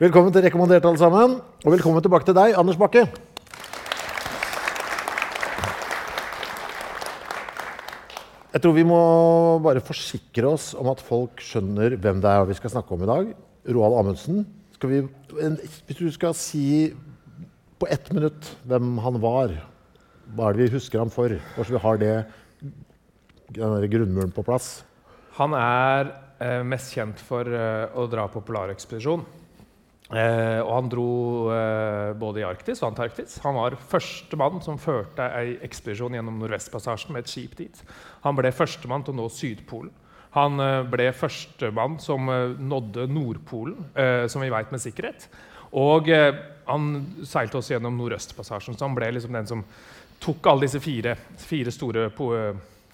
Velkommen til Rekommandert, alle sammen. Og velkommen tilbake til deg, Anders Bakke. Jeg tror vi må bare forsikre oss om at folk skjønner hvem det er vi skal snakke om i dag. Roald Amundsen. Vi, hvis du skal si på ett minutt hvem han var, hva er det vi husker ham for? Bare så vi har det, grunnmuren på plass. Han er eh, mest kjent for eh, å dra på polarekspedisjon. Eh, og han dro eh, både i Arktis og Antarktis. Han var førstemann som førte ei ekspedisjon gjennom Nordvestpassasjen med et skip dit. Han ble førstemann til å nå Sydpolen. Han eh, ble førstemann som eh, nådde Nordpolen, eh, som vi veit med sikkerhet. Og eh, han seilte også gjennom Nordøstpassasjen, så han ble liksom den som tok alle disse fire, fire store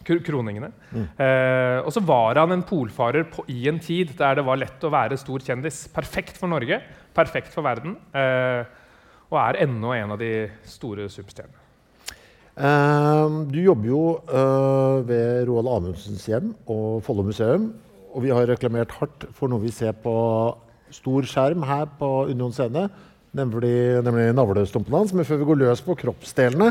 kroningene. Eh, og så var han en polfarer på, i en tid der det var lett å være stor kjendis. Perfekt for Norge, perfekt for verden. Eh, og er ennå en av de store superstjernene. Eh, du jobber jo eh, ved Roald Amundsens hjem og Follo museum. Og vi har reklamert hardt for noe vi ser på stor skjerm her på Union scene. Nemlig, nemlig navlestumpen hans. Men før vi går løs på kroppsdelene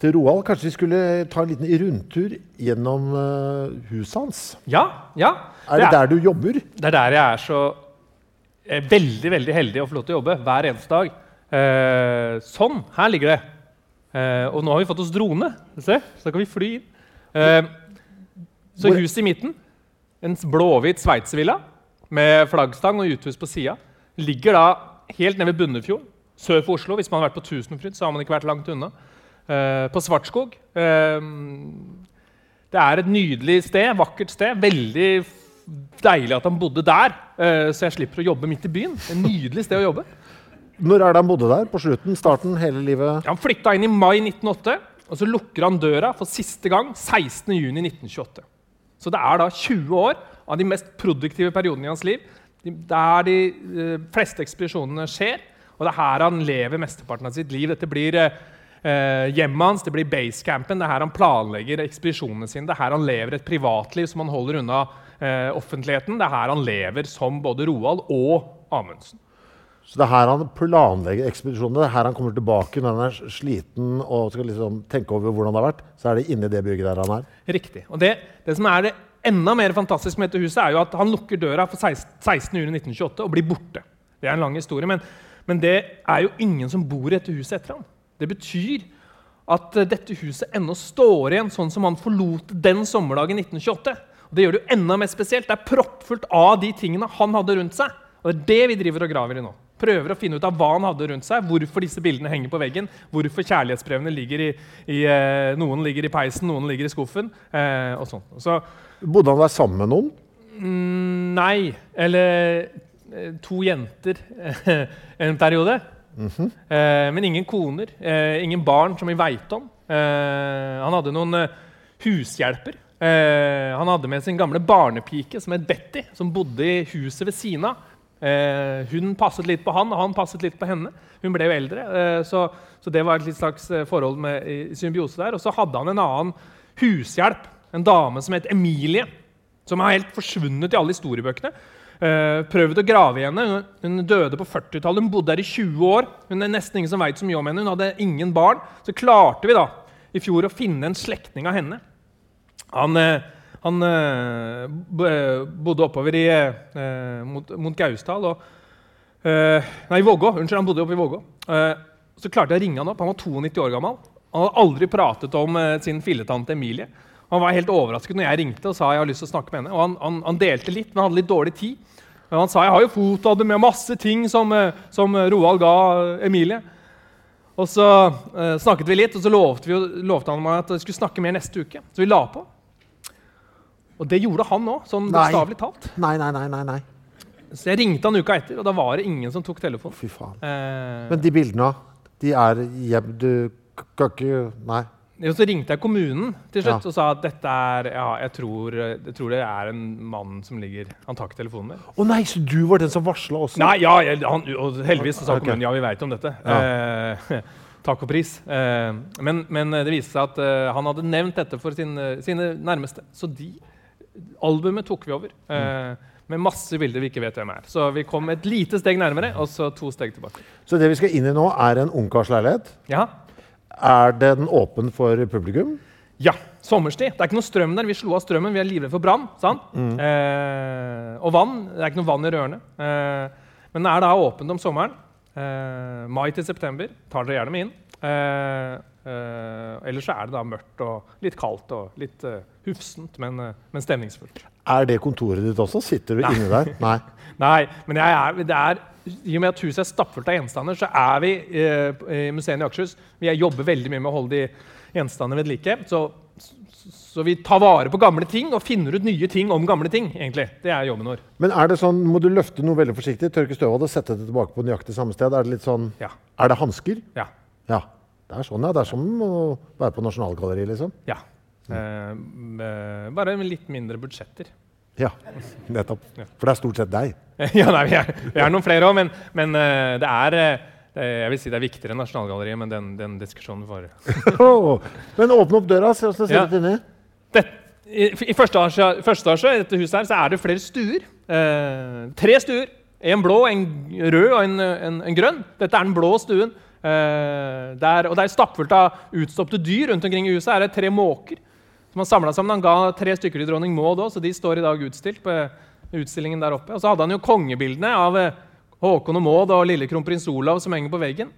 til Roald, kanskje vi skulle ta en liten rundtur gjennom eh, huset hans? Ja, ja. Er det der du jobber? Det er der jeg er så veldig veldig heldig å få lov til å jobbe hver eneste dag. Eh, sånn. Her ligger det. Eh, og nå har vi fått oss drone. Se, så da kan vi fly inn. Eh, så huset i midten, en blåhvit sveitservilla med flaggstang og uthus på sida, ligger da helt nede ved Bunnefjorden, sør for Oslo. Hvis man har vært på Tusenfryd, så har man ikke vært langt unna. Eh, på Svartskog. Eh, det er et nydelig sted, vakkert sted. Veldig deilig at han bodde der, eh, så jeg slipper å jobbe midt i byen. Et nydelig sted å jobbe. Når er det han bodde der? På slutten? Starten? Hele livet? Han flytta inn i mai 1908, og så lukker han døra for siste gang 16.6.1928. Så det er da 20 år av de mest produktive periodene i hans liv. De- Der de eh, fleste ekspedisjonene skjer, og det er her han lever mesteparten av sitt liv. Dette blir eh, eh, hjemmet hans, det blir basecampen, det er her han planlegger ekspedisjonene sine. Det er her han lever et privatliv som han holder unna eh, offentligheten. Det er her han lever som både Roald og Amundsen. Så det er her han planlegger ekspedisjonene. Det er her han kommer tilbake når han er sliten og skal liksom tenke over hvordan det har vært. Så er det inni det bygget der han er. Riktig. Og det, det som er det enda mer fantastisk med dette huset, er jo at han lukker døra for 16.6.1928 og blir borte. Det er en lang historie, men, men det er jo ingen som bor i dette huset etter ham. Det betyr at eh, dette huset ennå står igjen sånn som han forlot den sommerdagen 1928. Det gjør det jo enda mer spesielt. Det er proppfullt av de tingene han hadde rundt seg. Og det er det vi driver og graver i nå. Prøver å finne ut av hva han hadde rundt seg, hvorfor disse bildene henger på veggen, hvorfor kjærlighetsbrevene ligger i, i eh, Noen ligger i peisen, noen ligger i skuffen. Eh, og sånt. Så Bodde han der sammen med noen? mm, nei. Eller eh, to jenter en periode. eh, men ingen koner. Eh, ingen barn som vi veit om. Eh, han hadde noen eh, hushjelper. Eh, han hadde med sin gamle barnepike som het Betty, som bodde i huset ved siden av. Eh, hun passet litt på han, og han passet litt på henne. Hun ble jo eldre, eh, så, så det var et litt slags eh, forhold med i symbiose der. Og så hadde han en annen hushjelp, en dame som het Emilie, som har helt forsvunnet i alle historiebøkene. eh, prøvd å grave i henne. Hun, hun døde på 40-tallet. Hun bodde her i 20 år. Hun er nesten ingen som vet så mye om henne. Hun hadde ingen barn. Så klarte vi da i fjor å finne en slektning av henne. Han, eh, han eh, eh, bodde oppover i, mot, mot Gausdal. Og, nei, Vågå. Unnskyld, han bodde oppe i Vågå. Så klarte jeg å ringe han opp. Han var 92 år gammel. Han hadde aldri pratet om sin filletante Emilie. Han var helt overrasket når jeg ringte og sa jeg har lyst til å snakke med henne. Og han, han, han delte litt, men hadde litt dårlig tid. Men han sa jeg har jo fotoalbum med masse ting som, som Roald ga Emilie. Og så eh, snakket vi litt, og så lovte, vi, lovte han meg at vi skulle snakke mer neste uke. Så vi la på. Og det gjorde han òg, sånn bokstavelig talt. Nei, nei, nei. nei, nei. Så jeg ringte han uka etter, og da var det ingen som tok telefonen. Fy faen. Eh, Men de bildene, de er hjem... Du kan ikke Nei. og så ringte jeg kommunen til slutt Ja. og sa at dette er Ja, jeg tror, jeg tror det er en mann som ligger Han tar ikke telefonen min. Å nei, så du var den som varsla også? Nei, ja, jeg, han, og heldigvis så sa okay. kommunen ja, vi veit om dette. Eh, takk og pris. Eh, men, men det viste seg at eh, han hadde nevnt dette for sin, sine nærmeste. Så de albumet tok vi over. eh, med masse bilder vi ikke vet hvem er. Så vi kom et lite steg nærmere, og så to steg tilbake. Så det vi skal inn i nå, er en ungkarsleilighet. Ja, Er den åpen for publikum? Ja, sommerstid. Det er ikke noe strøm der. Vi slo av strømmen. Vi er livredde for brann. sant? Eh, og vann. Det er ikke noe vann i rørene. Eh, men det er da åpent om sommeren. Eh, mai til september. Tar dere gjerne med inn. Eh, eh, ellers så er det da mørkt og litt kaldt og litt eh, hufsent, men, eh, men stemningsfullt. Er det kontoret ditt også? Sitter du inne der? Nei. Nei, men er, det er, i og med at huset er stappfullt av gjenstander, så er vi i museet i Akershus Vi jobber veldig mye med å holde de gjenstandene ved like. Så, så vi tar vare på gamle ting og finner ut nye ting om gamle ting. egentlig. Det er jobben vår. Men er det sånn, må du løfte noe veldig forsiktig, tørke støv av det, sette det tilbake på nøyaktig samme sted? Er det litt sånn Ja. Er det hansker? Ja. Ja. Det er sånn, ja. Det er som å være på Nasjonalgalleriet, liksom. ja. Mm. eh, bare med litt mindre budsjetter. Ja, nettopp. For det er stort sett deg. ja, nei, vi er, vi er noen flere òg, men, men eh, det er eh, jeg vil si det er viktigere enn Nasjonalgalleriet, men den, den diskusjonen får Men åpne opp døra, se åssen det ser Ja. inni. det, I i første etasje, første etasje dette huset her, så er det flere stuer. Eh, tre stuer. En blå, en rød og en, en, en grønn. Dette er den blå stuen. Eh, der, og det er stappfullt av utstoppede dyr rundt omkring i huset. er det tre måker som han samla sammen. Han ga tre stykker til dronning Maud òg, så de står i dag utstilt på utstillingen der oppe. Og så hadde han jo kongebildene av eh, Håkon og Maud og lille kronprins Olav som henger på veggen.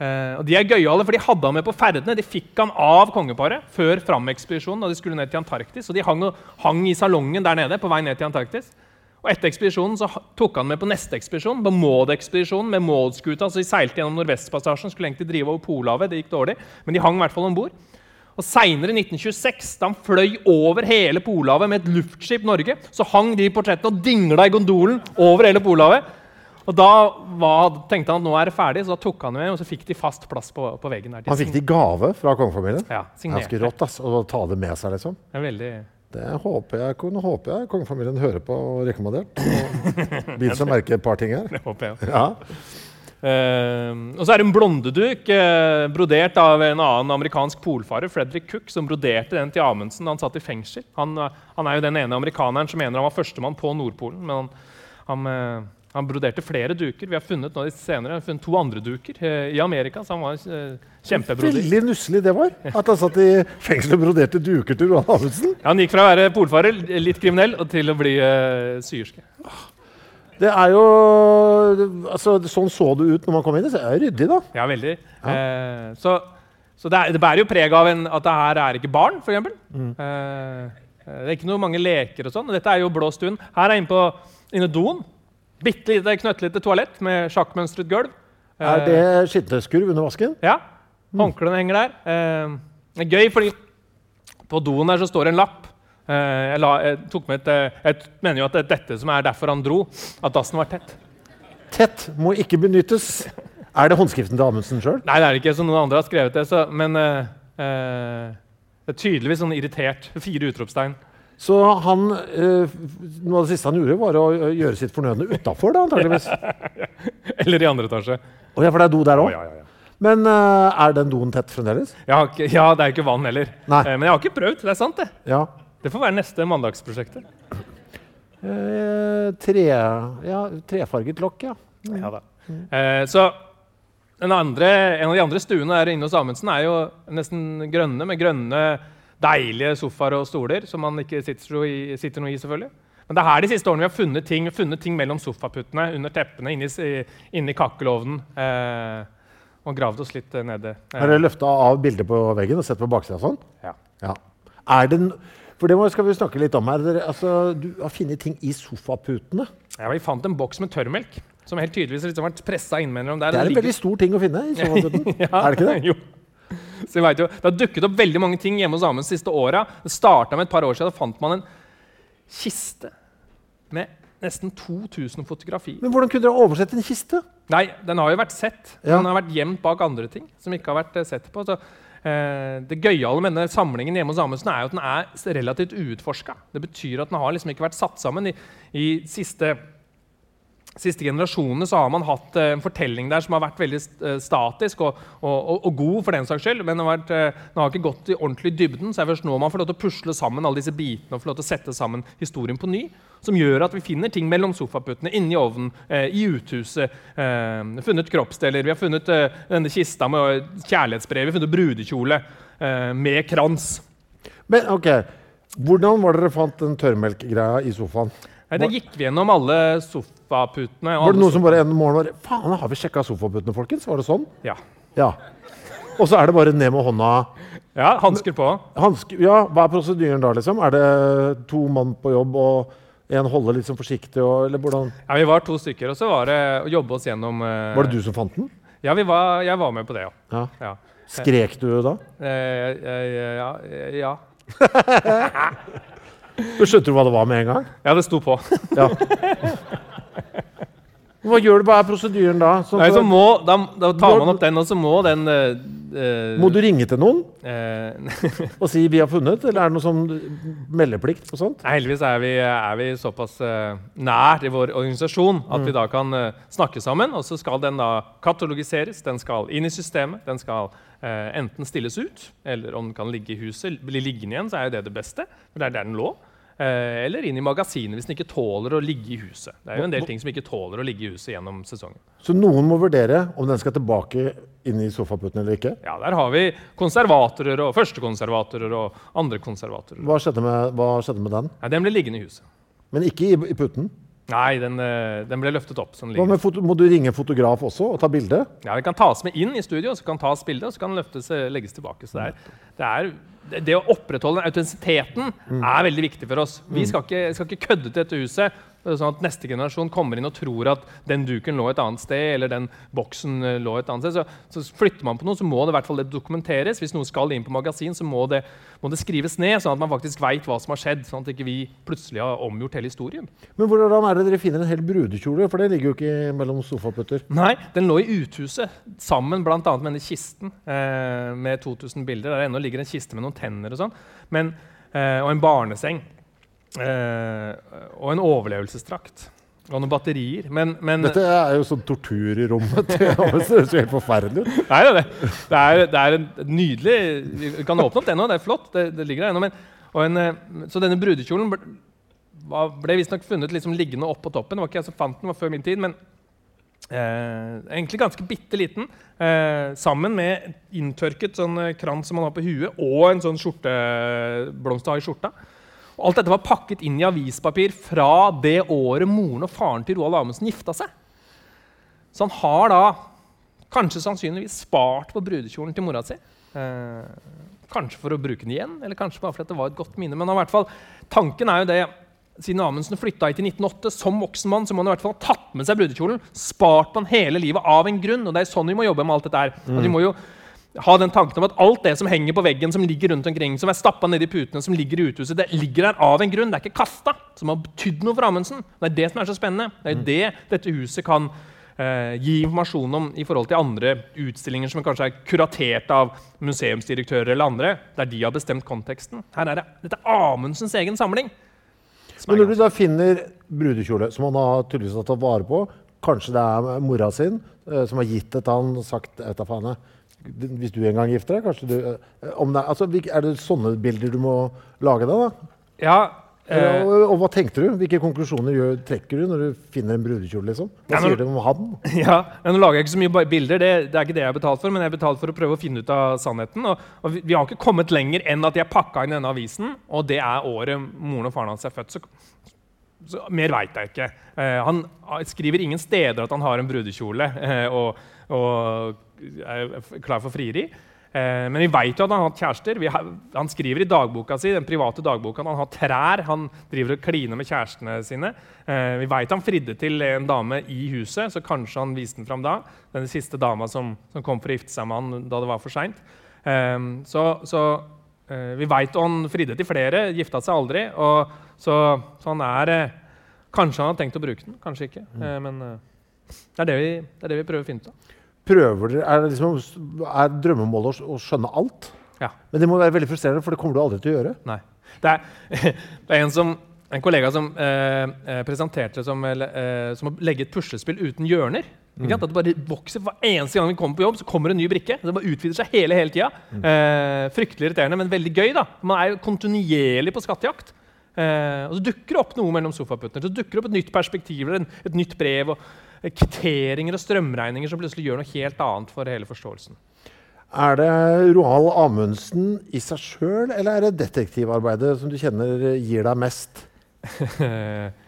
Eh, og De er gøyale, for de hadde han med på ferdene. De fikk han av kongeparet før Fram-ekspedisjonen. da de skulle ned til Antarktis. Og De hang, og- hang i salongen der nede på vei ned til Antarktis. Og Etter ekspedisjonen så tok han med på neste ekspedisjon, på Maud-ekspedisjonen. med Maud-skuta, så De seilte gjennom Nordvestpassasjen, skulle egentlig drive over Polhavet. Det gikk dårlig, men de hang i hvert fall om bord. Og Seinere, i 1926, da han fløy over hele Polhavet med et luftskip Norge, så hang de portrettene og dingla i gondolen over hele Polhavet. Og da var, tenkte han at nå er det ferdig, så da tok han med, og så fikk de fast plass på, på veggen. der. De Han fikk det i gave fra kongefamilien. Ja, signerte. Ganske rått ass, å ta det med seg, liksom. Det er veldig... Det håper jeg, nå håper jeg kongefamilien hører på og rekommandert. Og Biter seg merke et par ting her. Det håper jeg. Ja. Uh, og så er det en blondeduk uh, brodert av en annen amerikansk polfarer, Frederick Cook, som broderte den til Amundsen da han satt i fengsel. Han, uh, han er jo den ene amerikaneren som mener han var førstemann på Nordpolen. Men han, han, eh, han broderte flere duker. Vi har funnet nå senere, vi har funnet to andre duker eh, i Amerika. Så han var eh, kjempebroder. Veldig nusselig det var. At han satt i fengsel og broderte duker til Roald Amundsen. Ja, han gikk fra å være polfarer, litt kriminell, og til å bli uh, syerske. Det er jo altså, Sånn så det ut når man kom inn. Det er ryddig, da. Ja, veldig. Eh, så så det, er, det bærer jo preg av en, at det her er ikke barn, f.eks. Mm. Eh, det er ikke noe mange leker og sånn. Dette er jo blå stund. Her er inne på inne doen. Bitte lite knøttlite toalett med sjakkmønstret gulv. Eh, Er det skitteskurv under vasken? Ja. Håndklærne henger der. Eh, det er gøy, fordi på doen der så står det en lapp. Eh, jeg, la, jeg, et, eh, jeg mener jo at det er dette som er derfor han dro. At dassen var tett. Tett må ikke benyttes. Er det håndskriften til Amundsen sjøl? Nei, det er det ikke, så noen andre har skrevet det. Så, men uh, uh, det er tydeligvis sånn irritert. Fire utropstegn. Så han, eh, noe av det siste han gjorde, var å gjøre sitt fornødne utafor, antakeligvis. Eller i andre etasje. Å ja, for det er do der òg? ja, ja, ja. Men eh, er den doen tett fremdeles? Ikke, ja, det er ikke vann heller. Nei. Eh, men jeg har ikke prøvd. Det er sant, det. Ja. Det får være neste mandagsprosjektet. Eh, tre, ja, trefarget lokk, ja. Ja da. Eh, så andre, en av de andre stuene der inne hos Amundsen er jo nesten grønne, med grønne, deilige sofaer og stoler, som man ikke sitter, i, sitter noe i, selvfølgelig. Men det er her de siste årene vi har funnet ting, funnet ting mellom sofaputtene, under teppene, inni, inni kakkelovnen. Eh, og gravd oss litt nede. Har dere løfta av bildet på veggen og sett på baksida sånn? Ja. ja. Er det, for det skal vi snakke litt om her. Altså, du har funnet ting i sofaputene. Ja, Vi fant en boks med tørrmelk som helt tydeligvis liksom har vært pressa innimellom. Det er en veldig stor ting å finne i sofaputen. ja, er det ikke det? Jo. Så vet jo, Det har dukket opp veldig mange ting hjemme hos Amund de siste åra. Det starta med et par år siden. Da fant man en kiste med nesten 2000 fotografier. Men hvordan kunne dere oversette en kiste? Nei, Den har jo vært sett. Ja. Den har vært gjemt bak andre ting. som ikke har vært eh, sett på. Så, eh, det gøyale med denne samlingen hjemme hos Amundsen er jo at den er relativt uutforska. Det betyr at den har liksom ikke vært satt sammen i, i siste siste generasjonene så har man hatt uh, en fortelling der som har vært veldig uh, statisk og, og, og, god, for den saks skyld, men den har, vært, den har, ikke gått i ordentlig dybden. Så det er først nå man får lov til å pusle sammen alle disse bitene og får lov til å sette sammen historien på ny. Som gjør at vi finner ting mellom sofaputtene, inni ovnen, i uthuset. funnet kroppsdeler. Vi har funnet denne kista med kjærlighetsbrev. Vi har funnet brudekjole med krans. Men ok, Hvordan var det dere fant den tørrmelkgreia i sofaen? Nei, Da gikk vi gjennom alle sofaputene. Var det noen som bare en morgen var Faen, har vi sjekka sofaputene, folkens? Var det sånn? Ja. ja. Og så er det bare ned med hånda Ja, hansker på. Hansker, ja, Hva er prosedyren da, liksom? Er det to mann på jobb, og en holder litt sånn forsiktig? Og, eller hvordan? Ja, Vi var to stykker, og så var det å jobbe oss gjennom uh... Var det du som fant den? Ja, var, jeg var med på det, ja. ja. ja. Skrek du da? Eh, ja. ja. Du skjønte du hva det var med en gang? Ja, det sto på. Ja. Hva gjør du? Hva er prosedyren da? Sånn Nei, så må, da, da, tar man opp den, og så må den uh, Må du ringe til noen uh, og si 'vi har funnet'? Eller er det noe sånn meldeplikt på sånt? Nei, heldigvis er vi, er vi såpass uh, nært i vår organisasjon at mm. vi da kan snakke sammen. Og så skal den da katalogiseres, den skal inn i systemet, den skal enten stilles ut, eller om den kan ligge i huset. Bli liggende igjen, så er jo det det beste. For det er der den lå. Eh, eller inn i magasinet hvis den ikke tåler å ligge i huset. Det er jo en del ting som ikke tåler å ligge i huset gjennom sesongen. Så noen må vurdere om den skal tilbake inn i sofaputen eller ikke? Ja, der har vi konservatorer og førstekonservatorer og andre konservatorer. Hva skjedde med, hva skjedde med den? Ja, den ble liggende i huset. Men ikke i, i putten? Nei, den, eh, den, ble løftet opp. Foto, må du ringe fotograf også og ta bilde? Ja, Den kan tas med inn i studio, så kan tas bilde, og så kan den løftes, eh, legges tilbake. Så det er, det er det å opprettholde autentisiteten mm. er veldig viktig for oss. Vi mm. skal ikke, skal ikke kødde til dette huset. Sånn at neste generasjon kommer inn og tror at den duken lå et annet sted. eller den boksen eh, lå et annet sted. Så, så flytter man på noe, så må det i hvert fall det dokumenteres. Hvis noe skal inn på magasin, så må det, må det skrives ned, sånn at man faktisk veit hva som har skjedd. sånn at ikke vi plutselig har omgjort hele historien. Men hvordan er det dere finner en hel brudekjole? For det ligger jo ikke mellom sofaputter. Nei, den lå i uthuset sammen bl.a. med denne kisten eh, med 2000 bilder. Der ennå ligger en kiste med noen tenner og sånn. Eh, og en barneseng. Eh, og en overlevelsesdrakt. Og noen batterier. Men, men, Dette er jo sånn tortur i rommet. Det høres helt forferdelig ut. Nei, det, det, er, det er en nydelig Vi kan åpne opp den nå. Det er flott. Det, det ligger der ennå. Men, en, så denne brudekjolen ble, ble visstnok funnet liksom liggende oppå toppen. Det var ikke jeg som fant den, det var før min tid. men Eh, egentlig ganske bitte liten. Eh, sammen med inntørket sånn krans som man har på huet, og en sånn skjorte blomster i skjorta. Og alt dette var pakket inn i avispapir fra det året moren og faren til Roald Amundsen gifta seg. Så han har da kanskje sannsynligvis spart på brudekjolen til mora si. Eh, kanskje for å bruke den igjen, eller kanskje bare fordi det var et godt minne. Men i hvert fall, tanken er jo det siden Amundsen flytta hit i 1908 som voksen mann, så må han i hvert fall ha tatt med seg brudekjolen. Spart på den hele livet av en grunn. Og det er sånn vi må jobbe med alt dette her. Mm. vi må jo ha den tanken om at alt det som henger på veggen, som ligger rundt omkring, som er stappa nedi putene, som ligger i uthuset, det ligger der av en grunn. Det er ikke kasta, som har betydd noe for Amundsen. Det er det som er så spennende. Det er mm. det dette huset kan eh, gi informasjon om i forhold til andre utstillinger som kanskje er kuratert av museumsdirektører eller andre, der de har bestemt konteksten. Her er det, Dette er Amundsens egen samling. Men når du da finner brudekjole, som han har tydeligvis har tatt vare på Kanskje det er mora sin eh, som har gitt det til han og sagt av faen, hvis du en gang gifter deg? kanskje du, eh, det, altså, Er det sånne bilder du må lage deg? da? Ja, Eh, og, og hva tenkte du? Hvilke konklusjoner gjør, trekker du når du finner en brudekjole? liksom? Hva Ja, når- sier du om han? Ja, men Nå lager jeg ikke så mye bilder, det, det er ikke det jeg har betalt for. Men jeg har betalt for å prøve å finne ut av sannheten. Og, og vi, vi har ikke kommet lenger enn at jeg pakka inn denne avisen, og det er året moren og faren hans er født. Så, så mer veit jeg ikke. Eh, han skriver ingen steder at han har en brudekjole eh, og, og er klar for frieri. Eh, men vi veit jo at han har hatt kjærester. Han skriver i dagboka si, den private dagboka han har trær. Han driver og kliner med kjærestene sine. Eh, vi veit han fridde til en dame i huset, så kanskje han viste den fram da. Den siste dama som, som kom for å gifte seg med han da det var for seint. Eh, så så eh, vi veit han fridde til flere, gifta seg aldri. Og, så, så han er Kanskje han har tenkt å bruke den, kanskje ikke. Eh, men det, er det, vi, det er det vi prøver å finne ut av. Prøver dere, Er, liksom, er drømmemålet å, skjønne alt? Ja. Men det må være veldig frustrerende, for det kommer du aldri til å gjøre. Nei. Det er, det er en, som, en kollega som eh, eh, presenterte det som, eh, som å legge et puslespill uten hjørner. Sant? At det bare vokser Hver eneste gang vi kommer på jobb, så kommer en ny brikke. Det bare utvider seg hele, hele tida. Eh, fryktelig irriterende, men veldig gøy. da. Man er jo kontinuerlig på skattejakt. Eh, og så dukker det opp noe mellom sofaputtene. Så dukker det opp et nytt perspektiv eller en, et nytt brev. og Kvitteringer og strømregninger som plutselig gjør noe helt annet for hele forståelsen. Er det Roald Amundsen i seg sjøl, eller er det detektivarbeidet som du kjenner gir deg mest?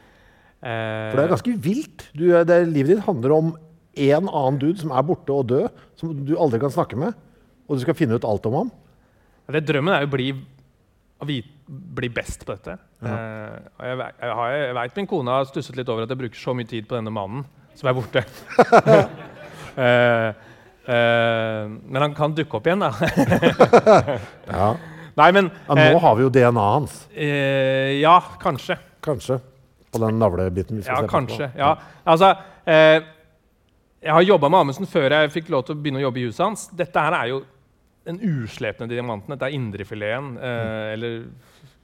For det er ganske vilt. Du, er- det, livet ditt handler om en annen dude som er borte og død, som du aldri kan snakke med. Og du skal finne ut alt om ham. Ja, det Drømmen er jo å bli, å bli best på dette. Eh, og jeg, jeg, jeg vet min kone har stusset litt over at jeg bruker så mye tid på denne mannen som er borte. uh, uh, men han kan dukke opp igjen, da. Ja. Nei, men Ja, nå eh, har vi jo DNA-et hans, Ja, kanskje. kanskje. På den navlebiten vi skal Ja, se på. kanskje. Ja. Altså, eh, jeg har jobba med Amundsen før jeg fikk lov til å begynne å jobbe i huset hans. Dette her er jo den uslepne diamanten. Dette er indrefileten. Mm. eller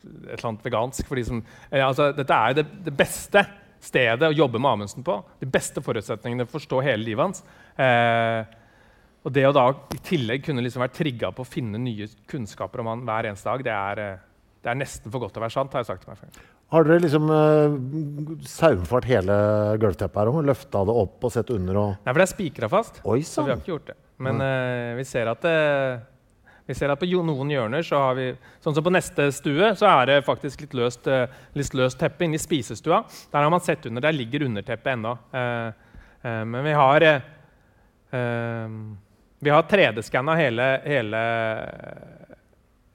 et eller annet vegansk. For de som, altså, dette er det, det beste stedet å jobbe med Amundsen på. De beste forutsetningene for å forstå hele livet hans. Eh, og det å da i tillegg kunne liksom være trigga på å finne nye kunnskaper om han hver eneste dag, det er, eh, det er nesten for godt til å være sant, har jeg sagt til meg. Har dere liksom uh, saumfart hele gulvteppet her og løfta det opp og sett under og Nei, for det er spikra fast. Oi Så vi har ikke gjort det. Men uh, vi ser at det, vi ser at på noen hjørner så har vi Sånn som på neste stue så er det faktisk litt løst, eh, litt løst teppe inni spisestua. Der har man sett under. Der ligger underteppet ennå. Eh, eh, men vi har eh, eh, Vi har 3D-skanna hele, hele,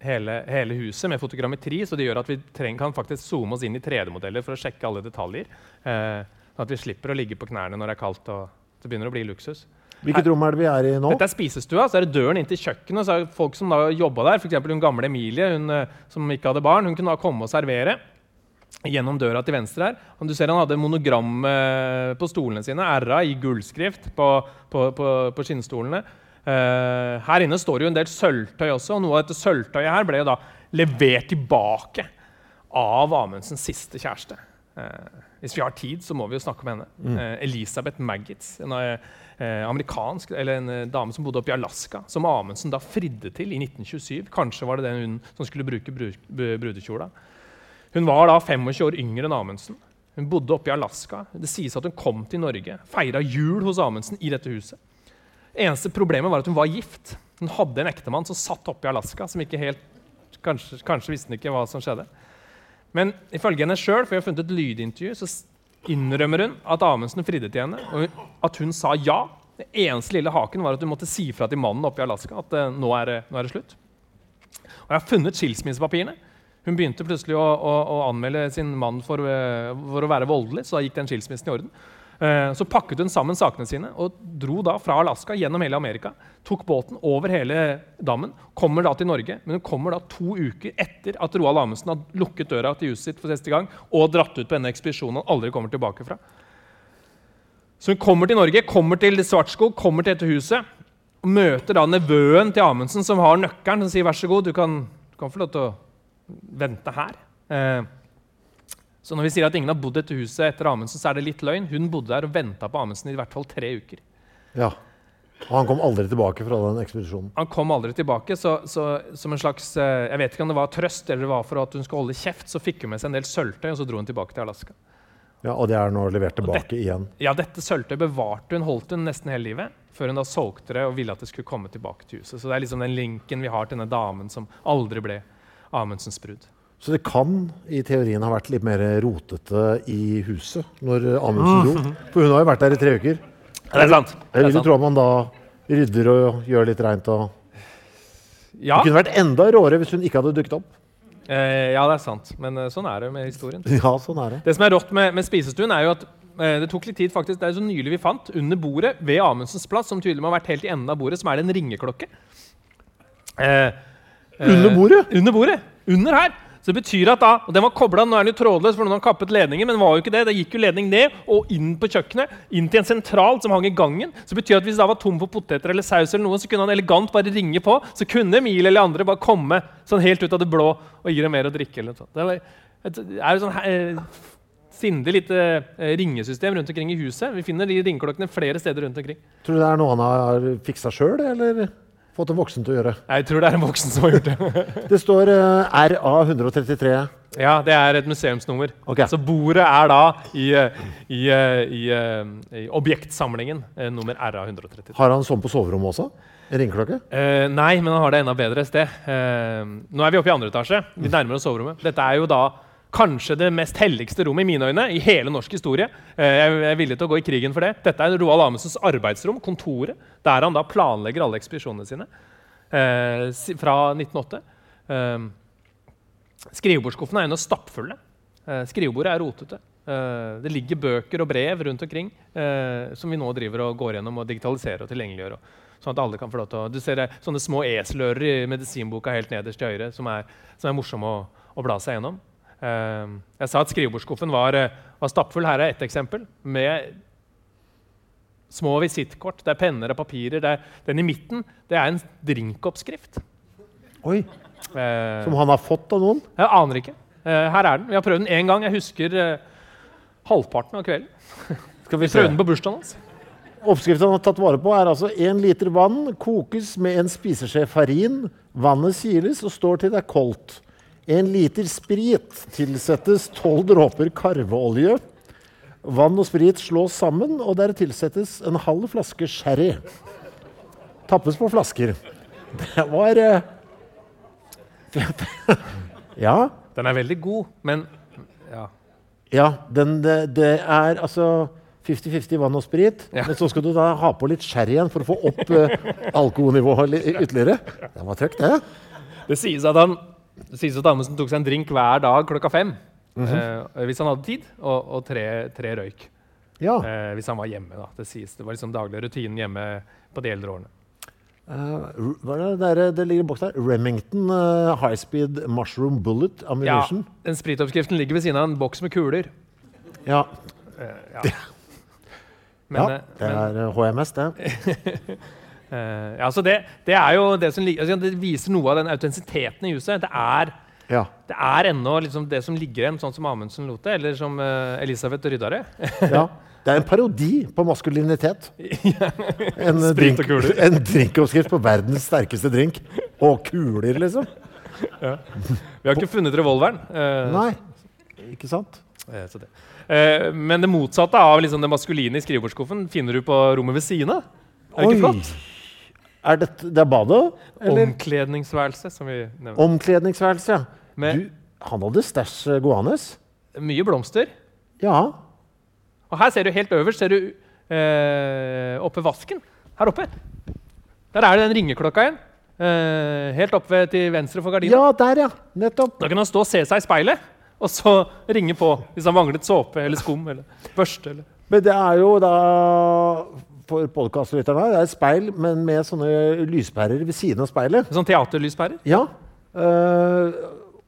hele, hele huset med fotogrammetri, så det gjør at vi treng, kan faktisk zoome oss inn i 3D-modeller for å sjekke alle detaljer. Eh, sånn at vi slipper å ligge på knærne når det er kaldt og det begynner å bli luksus. Hvilket rom er det vi er i nå? Dette er spisestua, så er det døren inn til kjøkkenet. så er det folk som da jobba der, f.eks. hun gamle Emilie hun, eh, som ikke hadde barn, hun kunne da komme og servere gjennom døra til venstre her. Og du ser Han hadde monogram eh, på stolene sine, R-a i gullskrift på, på, på, på skinnstolene. Eh, her inne står det jo en del sølvtøy også, og noe av dette sølvtøyet her ble jo da levert tilbake av Amundsens siste kjæreste. Eh, hvis vi har tid, så må vi jo snakke om henne. Eh, Elisabeth Maggitz. En eh, amerikansk, eller en dame som bodde oppe i Alaska, som Amundsen da fridde til i 1927. Kanskje var det den hun som skulle bruke bru bru- brudekjola. Hun var da 25 år yngre enn Amundsen. Hun bodde oppe i Alaska. Det sies at hun kom til Norge, feira jul hos Amundsen i dette huset. Eneste problemet var at hun var gift. Hun hadde en ektemann som satt oppe i Alaska, som ikke helt Kanskje, kanskje visste ikke hva som skjedde. Men ifølge henne sjøl, for vi har funnet et lydintervju, så innrømmer hun at Amundsen fridde til henne, og at hun sa ja. Den eneste lille haken var at hun måtte si fra til mannen oppe i Alaska at uh, nå, er, nå er det slutt. Og jeg har funnet skilsmissepapirene. Hun begynte plutselig å, å, å anmelde sin mann for, uh, for å være voldelig, så da gikk den skilsmissen i orden. Eh, Så pakket hun sammen sakene sine og dro da fra Alaska gjennom hele Amerika. Tok båten over hele dammen, kommer da til Norge. Men hun kommer da to uker etter at Roald Amundsen har lukket døra til huset sitt for siste gang og dratt ut på denne ekspedisjonen han aldri kommer tilbake fra. Så hun kommer til Norge, kommer til Svartskog, kommer til dette huset. Og møter da nevøen til Amundsen, som har nøkkelen, som sier vær så god, du kan, du kan få lov til å vente her. Eh, så når vi sier at ingen har bodd i dette huset etter Amundsen, så er det litt løgn. Hun bodde der og venta på Amundsen i hvert fall tre uker. Ja. Og han kom aldri tilbake fra den ekspedisjonen. Han kom aldri tilbake, så, så som en slags eh, Jeg vet ikke om det var trøst eller det var for at hun skulle holde kjeft, så fikk hun med seg en del sølvtøy, og så dro hun tilbake til Alaska. Ja, Og det er nå levert tilbake igjen. Ja, dette sølvtøyet bevarte hun, holdt hun nesten hele livet, før hun da solgte det og ville at det skulle komme tilbake til huset. Så det er liksom den linken vi har til denne damen som aldri ble Amundsens brud. Så det kan i teorien ha vært litt mer rotete i huset når Amundsen dro. For hun har jo vært der i tre uker. Det er sant. Jeg vil jo tro at man da rydder og gjør litt reint. og... Ja, Det kunne vært enda råere hvis hun ikke hadde dukket opp. eh, ja, det er sant. Men eh, sånn er det med historien. Ja, sånn er det. Det som er rått med, med spisestuen, er jo at eh, det tok litt tid faktisk, Det er jo så nylig vi fant under bordet ved Amundsens plass, som tydelig må ha vært helt i enden av bordet, som er det en ringeklokke. Eh, eh, Under bordet? Under bordet. Under her. Så det betyr at da, og Den var kobla, nå er den jo trådløs, for noen har kappet ledningen, men var jo ikke det. Det gikk jo ledning ned og inn på kjøkkenet, inn til en sentral som hang i gangen. Så betyr at hvis det var tom for poteter eller saus, eller noe, så kunne han elegant bare ringe på. Så kunne Emil eller andre bare komme sånn helt ut av det blå og gi dem mer å drikke. eller noe sånt. Det er jo sånn eh, sindig lite eh, ringesystem rundt omkring i huset. Vi finner de ringeklokkene flere steder rundt omkring. Tror du det er noe han har fiksa sjøl, eller fått en voksen til å gjøre? Jeg tror det er en voksen som har gjort det. Det står uh, RA 133. Ja, det er et museumsnummer. Okay. Så bordet er da i, eh, i, eh, i, eh, i objektsamlingen eh, nummer RA133. Har han sånn på soverommet også? Ringeklokke? Uh, nei, men han har det enda bedre sted. Uh, nå er vi oppe i andre etasje. Vi nærmer oss soverommet. Dette er jo da kanskje det mest helligste rommet i mine øyne i hele norsk historie. Eh, jeg er villig til å gå i krigen for det. Dette er Roald Amundsens arbeidsrom, kontoret, der han da planlegger alle ekspedisjonene sine eh, fra 1908. Eh, skrivebordsskuffene er ennå stappfulle. Skrivebordet er rotete. Det ligger bøker og brev rundt omkring som vi nå driver og går gjennom og digitaliserer og tilgjengeliggjør. Sånn at alle kan få lov til å, Du ser sånne små eselører i medisinboka helt nederst til høyre som er, som er morsomme å, å bla seg gjennom. Eh, jeg sa at skrivebordsskuffen var, eh, var stappfull. Her er ett eksempel. Med små visittkort, det er penner og papirer. Er, den i midten det er en drinkoppskrift. Oi, Eh, Som han har fått av noen? jeg aner ikke. Eh, her er den. Vi har prøvd den én gang. Jeg husker eh, halvparten av kvelden. Skal vi Vi prøvde den på bursdagen hans. Oppskriften han har tatt vare på, er altså én liter vann kokes med en spiseskje farin. Vannet siles og står til det er koldt. En liter sprit tilsettes tolv dråper karveolje. Vann og sprit slås sammen, og der tilsettes en halv flaske sherry. Tappes på flasker. Det var uh... Ja. Den er veldig god, men ja. Ja, den, det, det er altså 50-50 vann og sprit. Ja. Men så skal du da ha på litt sherry igjen for å få opp uh, alkoholnivået ytterligere. Det var trøkk, det. Det sies at han det sies at Amundsen tok seg en drink hver dag klokka fem. eh, hvis han hadde tid, og, og tre, tre røyk. Ja. Eh, hvis han var hjemme. da. Det sies. Det var liksom daglig rutinen hjemme på de eldre årene. Uh, hva er det, der, det ligger i boks der? Remington uh, High Speed Mushroom Bullet Ammunition. Ja, den Spritoppskriften ligger ved siden av en boks med kuler. Ja, Uh, ja. ja, det men er HMS, det. eh, ja, så det, det er jo det som altså, det viser noe av den autentisiteten i huset. Det er Ja. Det er ennå liksom det som ligger igjen, sånn som Amundsen lot det, eller som uh, Elisabeth rydda det. ja. Det er en parodi på maskulinitet. En, drink, en drinkoppskrift på verdens sterkeste drink. Og kuler, liksom. Vi har ikke funnet revolveren. Uh, Nei, ikke sant? så det. Men det motsatte av liksom det maskuline i skrivebordsskuffen finner du på rommet ved siden av. Er det ikke flott? Er det, det er badet? Eller Omkledningsværelse, som vi nevnte. omkledningsværelse? ja. Med Du, han hadde stæsj eh, gående. mye blomster. Ja. Og her ser du helt øverst ser du eh, oppe vasken. Her oppe. Der er det den ringeklokka igjen. Eh, helt oppe til venstre for gardina. ja, der, ja. Nettopp. Da kan han stå og se seg i speilet, og så ringe på hvis han manglet såpe eller skum eller børste. Eller. Men det er jo da for podkastlytterne det er et speil, men med sånne lyspærer ved siden av speilet. Sånn teaterlyspærer. Ja. Uh,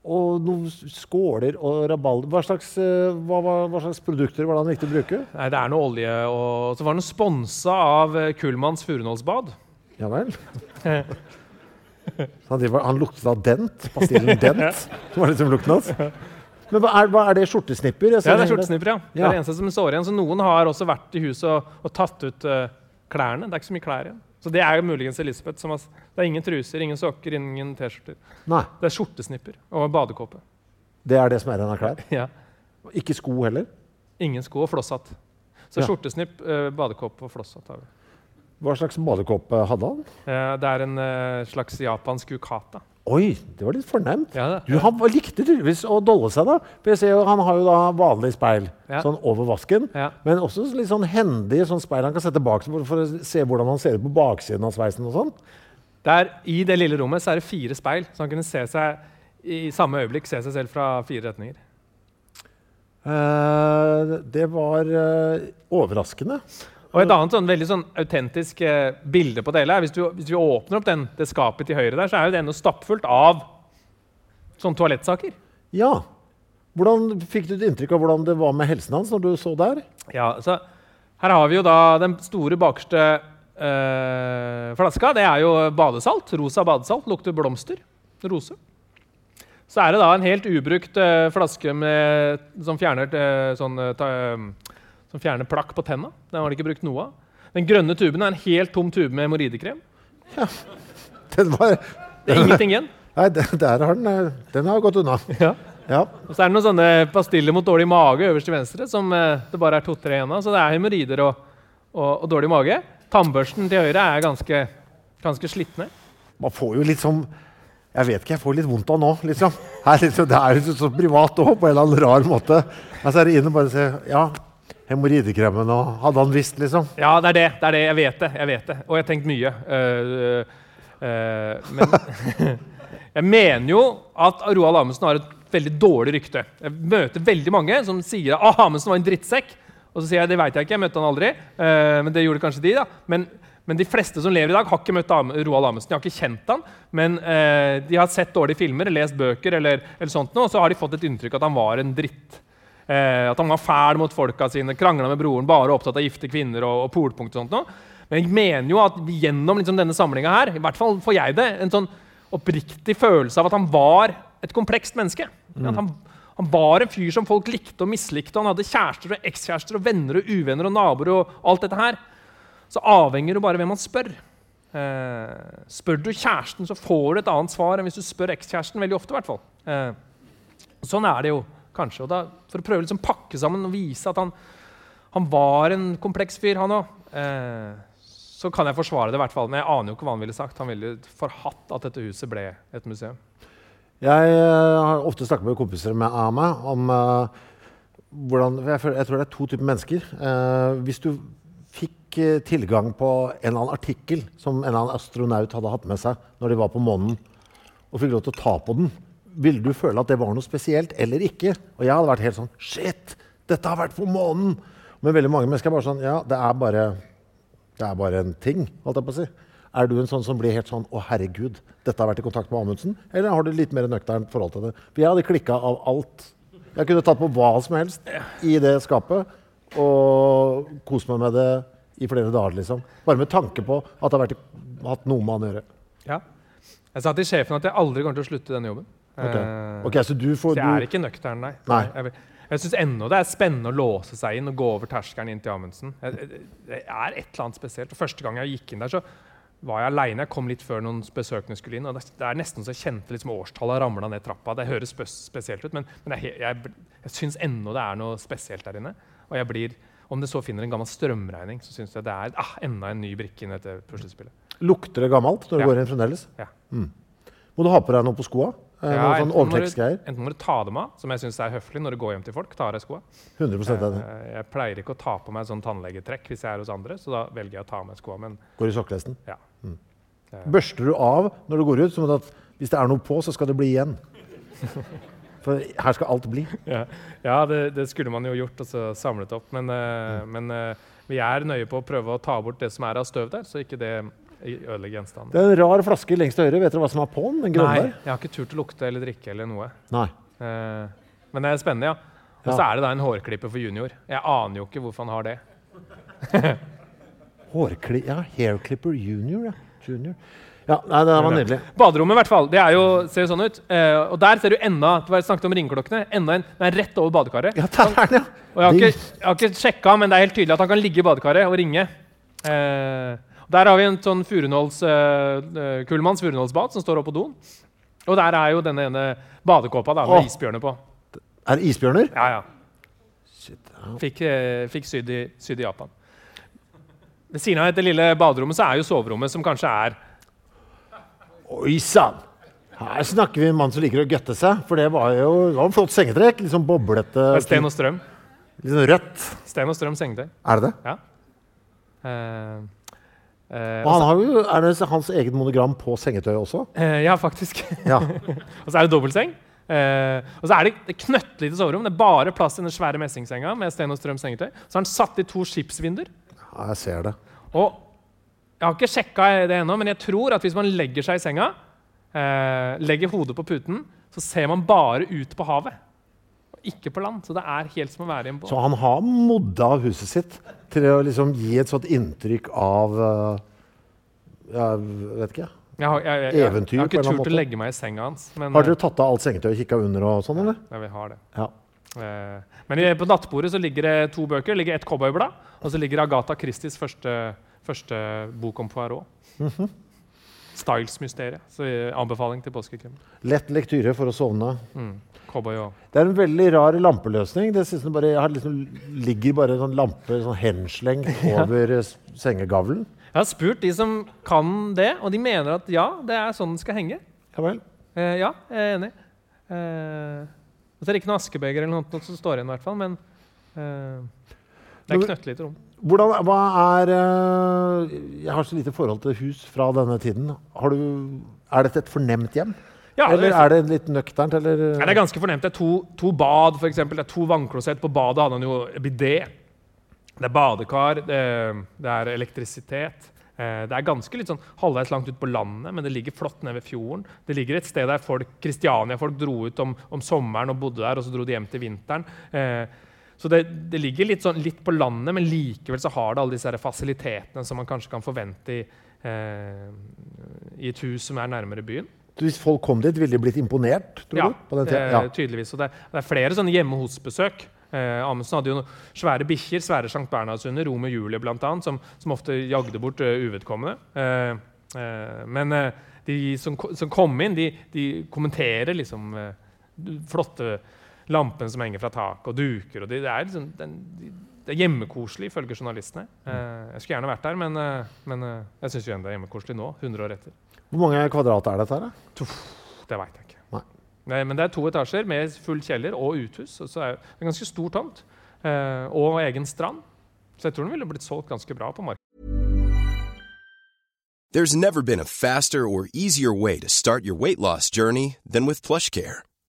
og noen skåler og rabalder. Hva slags, eh, hva, hva, slags produkter var det han likte å bruke? Nei, det er noe olje, og så var den sponsa av eh, Kullmanns Furunålsbad. Ja vel. Han, han luktet av Dent. Pastillen Dent. Det var liksom lukten hans. Men hva er, hva er det? Skjortesnipper? Ja, det er skjortesnipper, ja. Det er det eneste som står igjen. Så noen har også vært i huset og, og tatt ut uh, klærne. Det er ikke så mye klær igjen. Så det er jo muligens Elisabeth. Som har, det er ingen truser, ingen sokker, ingen T-skjorter. Det er skjortesnipper og badekåpe. Det er det som er igjen av klær. Ja. Ikke sko heller. Ingen sko og flosshatt. Så Ja. skjortesnipp, uh, badekåpe og flosshatt har vi. Hva slags badekåpe hadde han? Eh, det er en slags japansk yukata. Oi, det var litt fornemt. Ja, Du, han likte tydeligvis å dolle seg, da. For jeg ser jo, Han har jo da vanlig speil Ja. sånn over vasken, men også litt sånn hendig sånn speil han kan sette bak seg for, for å se hvordan han ser ut på baksiden av sveisen. og sånn. Der, I det lille rommet så er det fire speil, så han kunne se seg i samme øyeblikk se seg selv fra fire retninger. Uh, det var uh, overraskende. Og Et annet sånn, veldig sånn autentisk eh, bilde på det hele er hvis, du, hvis vi åpner opp den, det skapet til høyre der, så er jo det ennå stappfullt av sånne toalettsaker. Ja. Hvordan Fikk du et inntrykk av hvordan det var med helsen hans når du så der? Ja, så Her har vi jo da den store bakerste eh, flaska. Det er jo badesalt. Rosa badesalt. Lukter blomster. Rose. Så er det da en helt ubrukt eh, flaske med, som, fjerner, eh, sånn, eh, ta, eh, som fjerner plakk på tenna. Den har de ikke brukt noe av. Den grønne tuben er en helt tom tube med hemoroidekrem. Den var Det er ingenting igjen. Nei, der har den eh, Den har gått unna. Ja. Ja. Og så er det noen sånne pastiller mot dårlig mage øverst til venstre, som eh, det bare er to-tre igjen av. Så det er hemoroider og, og, og dårlig mage. Tannbørsten til høyre er ganske, ganske slitne. Man får jo litt sånn Jeg vet ikke, jeg får litt vondt av nå, liksom. Her, liksom det er jo så privat òg, på en eller annen rar måte. Men så er det inn og bare se Ja, hemoroidekremen og Hadde han visst, liksom? Ja, det er det. det er det, Jeg vet det. jeg vet det. Og jeg har tenkt mye. Uh, uh, men jeg mener jo at Roald Amundsen har et veldig dårlig rykte. Jeg møter veldig mange som sier at Amundsen var en drittsekk. Og så sier jeg det vet jeg ikke, jeg møtte han aldri. Uh, men det gjorde kanskje de. da. Men, men de fleste som lever i dag, har ikke møtt Roald Amundsen. De har ikke kjent han, men de har sett dårlige filmer, lest bøker, eller, eller sånt noe, og så har de fått et inntrykk at han var en dritt. Eh, at han var fæl mot folka sine, krangla med broren, bare opptatt av gifte kvinner og, og polpunkt. og sånt noe. Men jeg mener jo at gjennom liksom, denne samlinga her, i hvert fall får jeg det, en sånn oppriktig følelse av at han var et komplekst menneske. At han, han var en fyr som folk likte og mislikte. Han hadde kjærester og ekskjærester og venner og uvenner og naboer og alt dette her. Så avhenger det bare hvem man spør. Eh, spør du kjæresten, så får du et annet svar enn hvis du spør ekskjæresten. veldig ofte i hvert fall. Eh, sånn er det jo kanskje. Da, for å prøve å liksom pakke sammen og vise at han, han var en kompleks fyr, han òg, eh, så kan jeg forsvare det. i hvert fall. Men jeg aner jo ikke hva han ville sagt. Han ville forhatt at dette huset ble et museum. Jeg eh, har ofte snakket med kompiser med, meg om uh, hvordan jeg, jeg tror det er to typer mennesker. Uh, hvis du fikk tilgang på en eller annen artikkel som en eller annen astronaut hadde hatt med seg når de var på månen, og fikk lov til å ta på den, ville du føle at det var noe spesielt eller ikke? Og jeg hadde vært helt sånn Shit! Dette har vært på månen! Men veldig mange mennesker er bare sånn Ja, det er bare, det er bare en ting, holdt jeg på å si. Er du en sånn som blir helt sånn Å, herregud, dette har vært i kontakt med Amundsen? Eller har du litt mer nøkternt forhold til det? For jeg hadde klikka av alt. Jeg kunne tatt på hva som helst i det skapet og kost meg med det i flere dager, liksom. Bare med tanke på at det har vært, hatt noe med han å gjøre. Ja. Jeg sa til sjefen at jeg aldri kommer til å slutte denne jobben. Ok, Okay, så du får Så jeg er ikke nøktern, nei. Nei. Jeg, jeg syns ennå det er spennende å låse seg inn og gå over terskelen inn til Amundsen. Det er et eller annet spesielt. Og Første gang jeg gikk inn der, så var jeg aleine. Jeg kom litt før noen besøkende skulle inn. og Det, er nesten så jeg kjente liksom årstallet ramla ned trappa. Det høres spesielt ut, men, men jeg, jeg, jeg syns ennå det er noe spesielt der inne. Og jeg blir, om det så finner en gammel strømregning, så syns jeg det er ah, enda en ny brikke i dette puslespillet. Lukter det gammelt når du Ja. går inn fremdeles? Ja. Må du ha på deg noe på skoa? Eh, Ja, sånn overtrekksgreier? enten må du ta dem av, som jeg syns er høflig når du går hjem til folk. tar av skoa. 100% det. Jeg pleier ikke å ta på meg sånn tannlegetrekk hvis jeg er hos andre, så da velger jeg å ta av meg skoa. Men Går i sokkelesten. ja. Børster du av når du går ut, som at hvis det er noe på, så skal det bli igjen? For her skal alt bli. ja, ja det, det skulle man jo gjort, og så samlet opp. Men, mm. men eh, vi er nøye på å prøve å ta bort det som er av støv der, så ikke det ødelegger gjenstanden. Det er en rar flaske lengst til høyre. Vet dere hva som er på den? Den Nei, jeg har ikke turt å lukte eller drikke eller noe. Nei. Eh, men det er spennende, ja. Og så Ja. er det da en hårklipper for junior. Jeg aner jo ikke hvorfor han har det. Hårkli ja, Hairclipper Junior, ja. Junior. Ja, nei, det var nydelig. Baderommet i hvert fall, det jo, ser jo sånn ut. Eh, og der ser du enda det var snakket om ringeklokkene, enda en, den er rett over badekaret. Ja, der er den, ja. Og jeg har, ikke, jeg har ikke sjekka, men det er helt tydelig at han kan ligge i badekaret og ringe. Eh, Der har vi en sånn furunåls, uh, Kullmanns furunålsbad som står oppe på doen. Og der er jo denne ene badekåpa da, med Åh. isbjørner på. Er det isbjørner? Ja, ja. Shit, ja. Fikk, uh, fikk sydd, i, syd i Japan. Ved siden av dette lille baderommet så er jo soverommet, som kanskje er Oi sann! Her snakker vi med en mann som liker å gøtte seg. For det var jo det var en flott sengetrekk. Litt sånn boblete. Sten og Strøm. Litt sånn rødt. Sten og Strøm sengetøy. Er det det? Ja. Eh, eh, Og han har jo, er det hans eget monogram på sengetøyet også? eh, ja, faktisk. Ja. og så er det dobbeltseng. Uh, og så er det, det knøttlite soverom. Det er bare plass i den svære messingsenga med Sten og Strøm sengetøy. Så har han satt i to skipsvinduer. ja, jeg ser det. Og jeg har ikke sjekka det ennå, men jeg tror at hvis man legger seg i senga, uh, legger hodet på puten, så ser man bare ut på havet. Ikke på land. Så det er helt som å være i en båt. Så han har modda huset sitt til å liksom gi et sånt inntrykk av uh, Jeg vet ikke. Jeg har, jeg, jeg, Eventyr jeg har ikke turt å legge meg i senga hans. Men, Har dere tatt av alt sengetøyet og kikka under og sånn, eller? eh, ja, vi har det. Ja. Eh, men på nattbordet så ligger det to bøker. Det ligger et cowboyblad, og så ligger Agatha Christies første, første bok om Poirot. Mhm. Styles-mysteriet. Så eh, anbefaling til påskekrimmen. Lett lektyre for å sovne. Mm. Det er en veldig rar lampeløsning. Det synes jeg bare, jeg liksom, ligger bare en sånn lampe sånn henslengt over ja. sengegavlen. Jeg har spurt de som kan det, og de mener at ja, det er sånn den skal henge. Ja vel. Eh, ja, jeg er enig. Eh, det er ikke noe askebeger eller noe som står igjen, i hvert fall, men eh, det er knøttlite rom. Hvordan, hva er eh, Jeg har så lite forhold til hus fra denne tiden. Har du, er dette et fornemt hjem? Ja, eller er det litt nøkternt? Eller? Ja, det er ganske fornemt. Det er to, to bad, f.eks. Det er to vannklosett. På badet hadde han jo bidé. Det er badekar, det, det er elektrisitet. Eh, Det er ganske litt sånn halvveis langt ut på landet, men det ligger flott nede ved fjorden. Det ligger et sted der folk, Kristiania-folk dro ut om, om sommeren og bodde der, og så dro de hjem til vinteren. Eh, så det, det ligger litt, sånn, litt på landet, men likevel så har det alle disse fasilitetene som man kanskje kan forvente i, eh, i et hus som er nærmere byen. Hvis folk kom dit, ville de blitt imponert? tror Ja, du? På den eh, tiden? ja. tydeligvis. Og det, det er flere sånne hjemme hos-besøk. Eh, Amundsen hadde jo svære bikkjer, svære Sankt Bernhardshunder, Rom og Julie bl.a., som, som ofte jagde bort uh, uvedkommende. Eh, eh, men de som, som kom inn, de, de kommenterer liksom flotte lampene som henger fra taket, og duker. og de, det, er liksom, den, de, det er hjemmekoselig, ifølge journalistene. Eh, jeg skulle gjerne vært der, men, eh, men eh, jeg syns det er hjemmekoselig nå, 100 år etter. Hvor mange kvadrat er dette? her? da? Det veit jeg ikke. Nei. Nei, men det er to etasjer med full kjeller og uthus. og Så er det en ganske stor tomt. Eh, og egen strand. Så jeg tror den ville blitt solgt ganske bra på markedet. There's never been a faster or easier way to start your weight loss journey than with PlushCare.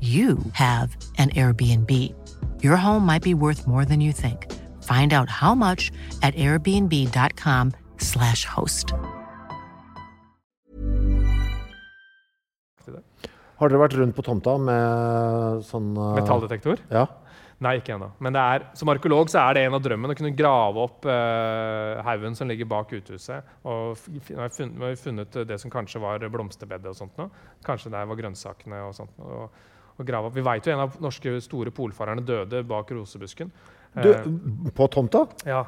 you have an Airbnb. Your home might be worth more than you think. Find out how much at airbnb.com/slash host. Har dere vært rundt på tomta med sånn uh... Metalldetektor? Ja. Nei, ikke ennå. Men det er, som arkeolog så er det en av drømmene å kunne grave opp uh, haugen som ligger bak uthuset. Og har vi funnet, har funnet det som kanskje var blomsterbedet og sånt noe. Kanskje der var grønnsakene og sånt. Og, og grave opp. Vi veit jo en av norske store polfarerne døde bak rosebusken. Du, Eh, på tomta? ja.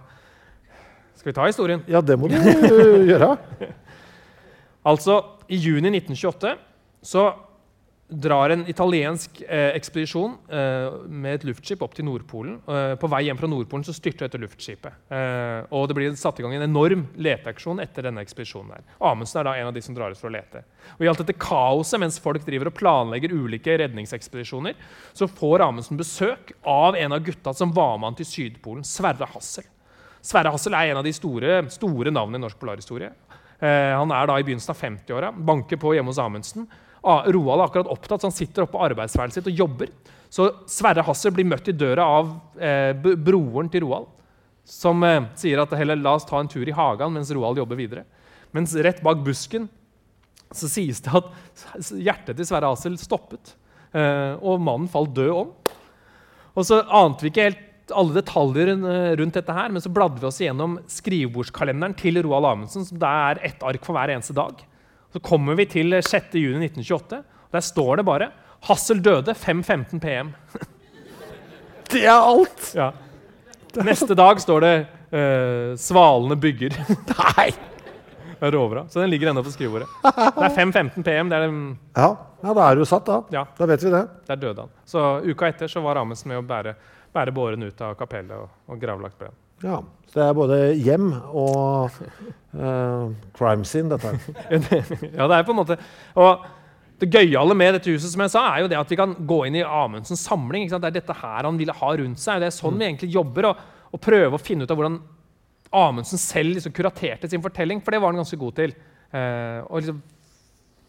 Skal vi ta historien? Ja, det må du øh, gjøre. Altså, i juni 1928 så drar en italiensk eh, ekspedisjon eh, med et luftskip opp til Nordpolen. Eh, på vei hjem fra Nordpolen så styrter dette luftskipet. Eh, og det blir satt i gang en enorm leteaksjon etter denne ekspedisjonen. her. Amundsen er da en av de som drar ut for å lete. Og I alt dette kaoset mens folk driver og planlegger ulike redningsekspedisjoner, så får Amundsen besøk av en av gutta som var med han til Sydpolen, Sverre Hassel. Sverre Hassel er en av de store, store navnene i norsk polarhistorie. Eh, han er da i begynnelsen av 50-åra, banker på hjemme hos Amundsen. Ah, Roald er akkurat opptatt, så han sitter oppe på arbeidsværelset sitt og jobber. Så Sverre Hassel blir møtt i døra av eh, broren til Roald, som eh, sier at heller la oss ta en tur i hagen mens Roald jobber videre. Mens rett bak busken så sies det at hjertet til Sverre Hassel stoppet, eh, og mannen falt død om. Og så ante vi ikke helt alle detaljer eh, rundt dette her, men så bladde vi oss gjennom skrivebordskalenderen til Roald Amundsen, som det er ett ark for hver eneste dag. Så kommer vi til 6.6.1928. og Der står det bare 'Hassel døde 5.15 PM'. Det er alt! Ja. Neste dag står det uh, 'Svalene bygger'. Nei! Det råbra. Så den ligger ennå på skrivebordet. Det er 5.15 PM. Det er, den- Ja, ja da er du satt, da. Ja. Da vet vi det. der døde han. Så uka etter så var Amundsen med å bære, bære båren ut av kapellet og, og gravlagt ble han. Ja, Så det er både hjem og eh, crime scene, dette ja, det er på en måte Og det gøyale med dette huset som jeg sa, er jo det at vi kan gå inn i Amundsens samling. Det er dette her han ville ha rundt seg. Det er sånn vi egentlig jobber. Og, og prøve å finne ut av hvordan Amundsen selv liksom kuraterte sin fortelling, for det var han ganske god til. Eh, og liksom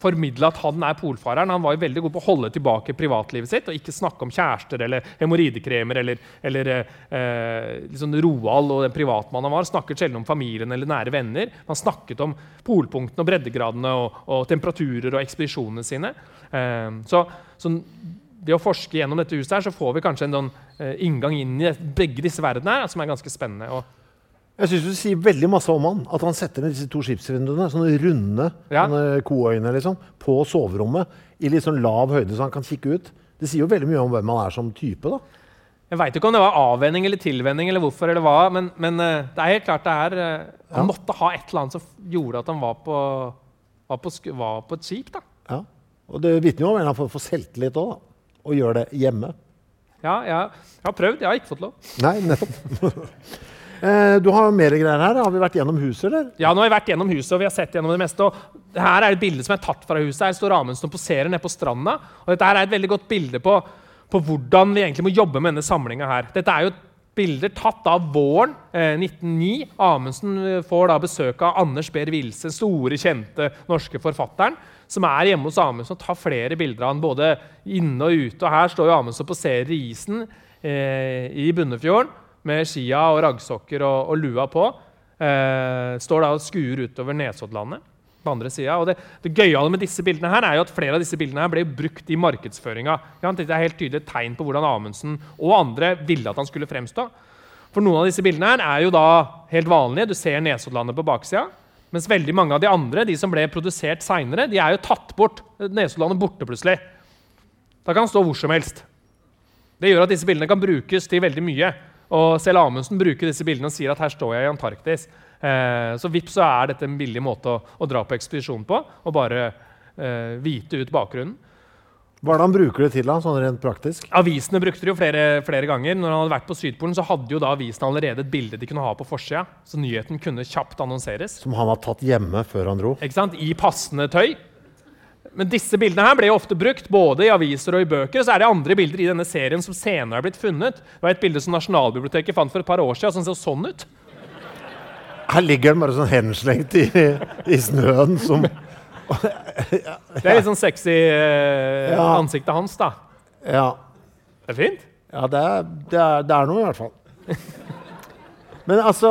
formidle at han er polfareren. Han var jo veldig god på å holde tilbake privatlivet sitt og ikke snakke om kjærester eller hemoroidekremer eller, eller eh, liksom Roald og den privatmannen han var. Snakket sjelden om familien eller nære venner. Han snakket om polpunktene og breddegradene og, og temperaturer og ekspedisjonene sine. Eh, så, så ved å forske gjennom dette huset her, så får vi kanskje en sånn, eh, inngang inn i begge disse verdenene som er ganske spennende. Og, Jeg syns du sier veldig masse om han. At han setter ned disse to skipsvinduene, sånne runde Ja. sånne koøyne, liksom, på soverommet i litt sånn lav høyde, så han kan kikke ut. Det sier jo veldig mye om hvem han er som type. da. Jeg veit ikke om det var avvenning eller tilvenning, eller hvorfor eller hva, men, men eh, det er helt klart det er eh, Han Ja. måtte ha et eller annet som gjorde at han var på, var på, var på et skip. da. Ja. Og det vitner jo om en han får, får selvtillit òg, da. Å gjøre det hjemme. Ja, ja, jeg har prøvd, jeg har ikke fått lov. Nei, nettopp. eh, du har mer greier her. Har vi vært gjennom huset, eller? Ja, nå har vi vært gjennom huset, og vi har sett gjennom det meste. og Her er et bilde som er tatt fra huset. Her står Amundsen og poserer nede på stranda. og Dette her er et veldig godt bilde på, på hvordan vi egentlig må jobbe med denne samlinga her. Dette er jo bilder tatt av våren eh, 1909. Amundsen eh, får da besøk av Anders Behr Wilse, store, kjente norske forfatteren, som er hjemme hos Amundsen og tar flere bilder av han både inne og ute. Og her står jo Amundsen og poserer i isen eh, i Bunnefjorden med skia og raggsokker og, og lua på. Eh, står da og skuer utover Nesoddlandet på andre sida. Og det, det gøyale med disse bildene her er jo at flere av disse bildene her ble brukt i markedsføringa. Dette er helt tydelig et tegn på hvordan Amundsen og andre ville at han skulle fremstå. For noen av disse bildene her er jo da helt vanlige. Du ser Nesoddlandet på baksida. Mens veldig mange av de andre, de som ble produsert seinere, de er jo tatt bort. Nesoddlandet borte plutselig. Da kan han stå hvor som helst. Det gjør at disse bildene kan brukes til veldig mye. Og selv Amundsen bruker disse bildene og sier at her står jeg i Antarktis. Eh, så vips så er dette en billig måte å, å dra på ekspedisjon på. Og bare eh, vite ut bakgrunnen. Hva er det han bruker det til, da, sånn rent praktisk? Avisene brukte det jo flere, flere ganger. Når han hadde vært på Sydpolen, så hadde jo da avisene allerede et bilde de kunne ha på forsida. Så nyheten kunne kjapt annonseres. Som han har tatt hjemme før han dro? Ikke sant? I passende tøy. Men disse bildene her ble jo ofte brukt både i aviser og i bøker. Og så er det andre bilder i denne serien som senere er blitt funnet. Det var et bilde som Nasjonalbiblioteket fant for et par år siden, som ser sånn ut. Her ligger den bare sånn henslengt i, i snøen som Det er litt sånn sexy eh, Ja. ansiktet hans, da. Ja. Det er fint. Ja, det er, det, er, det er noe, i hvert fall. Men altså,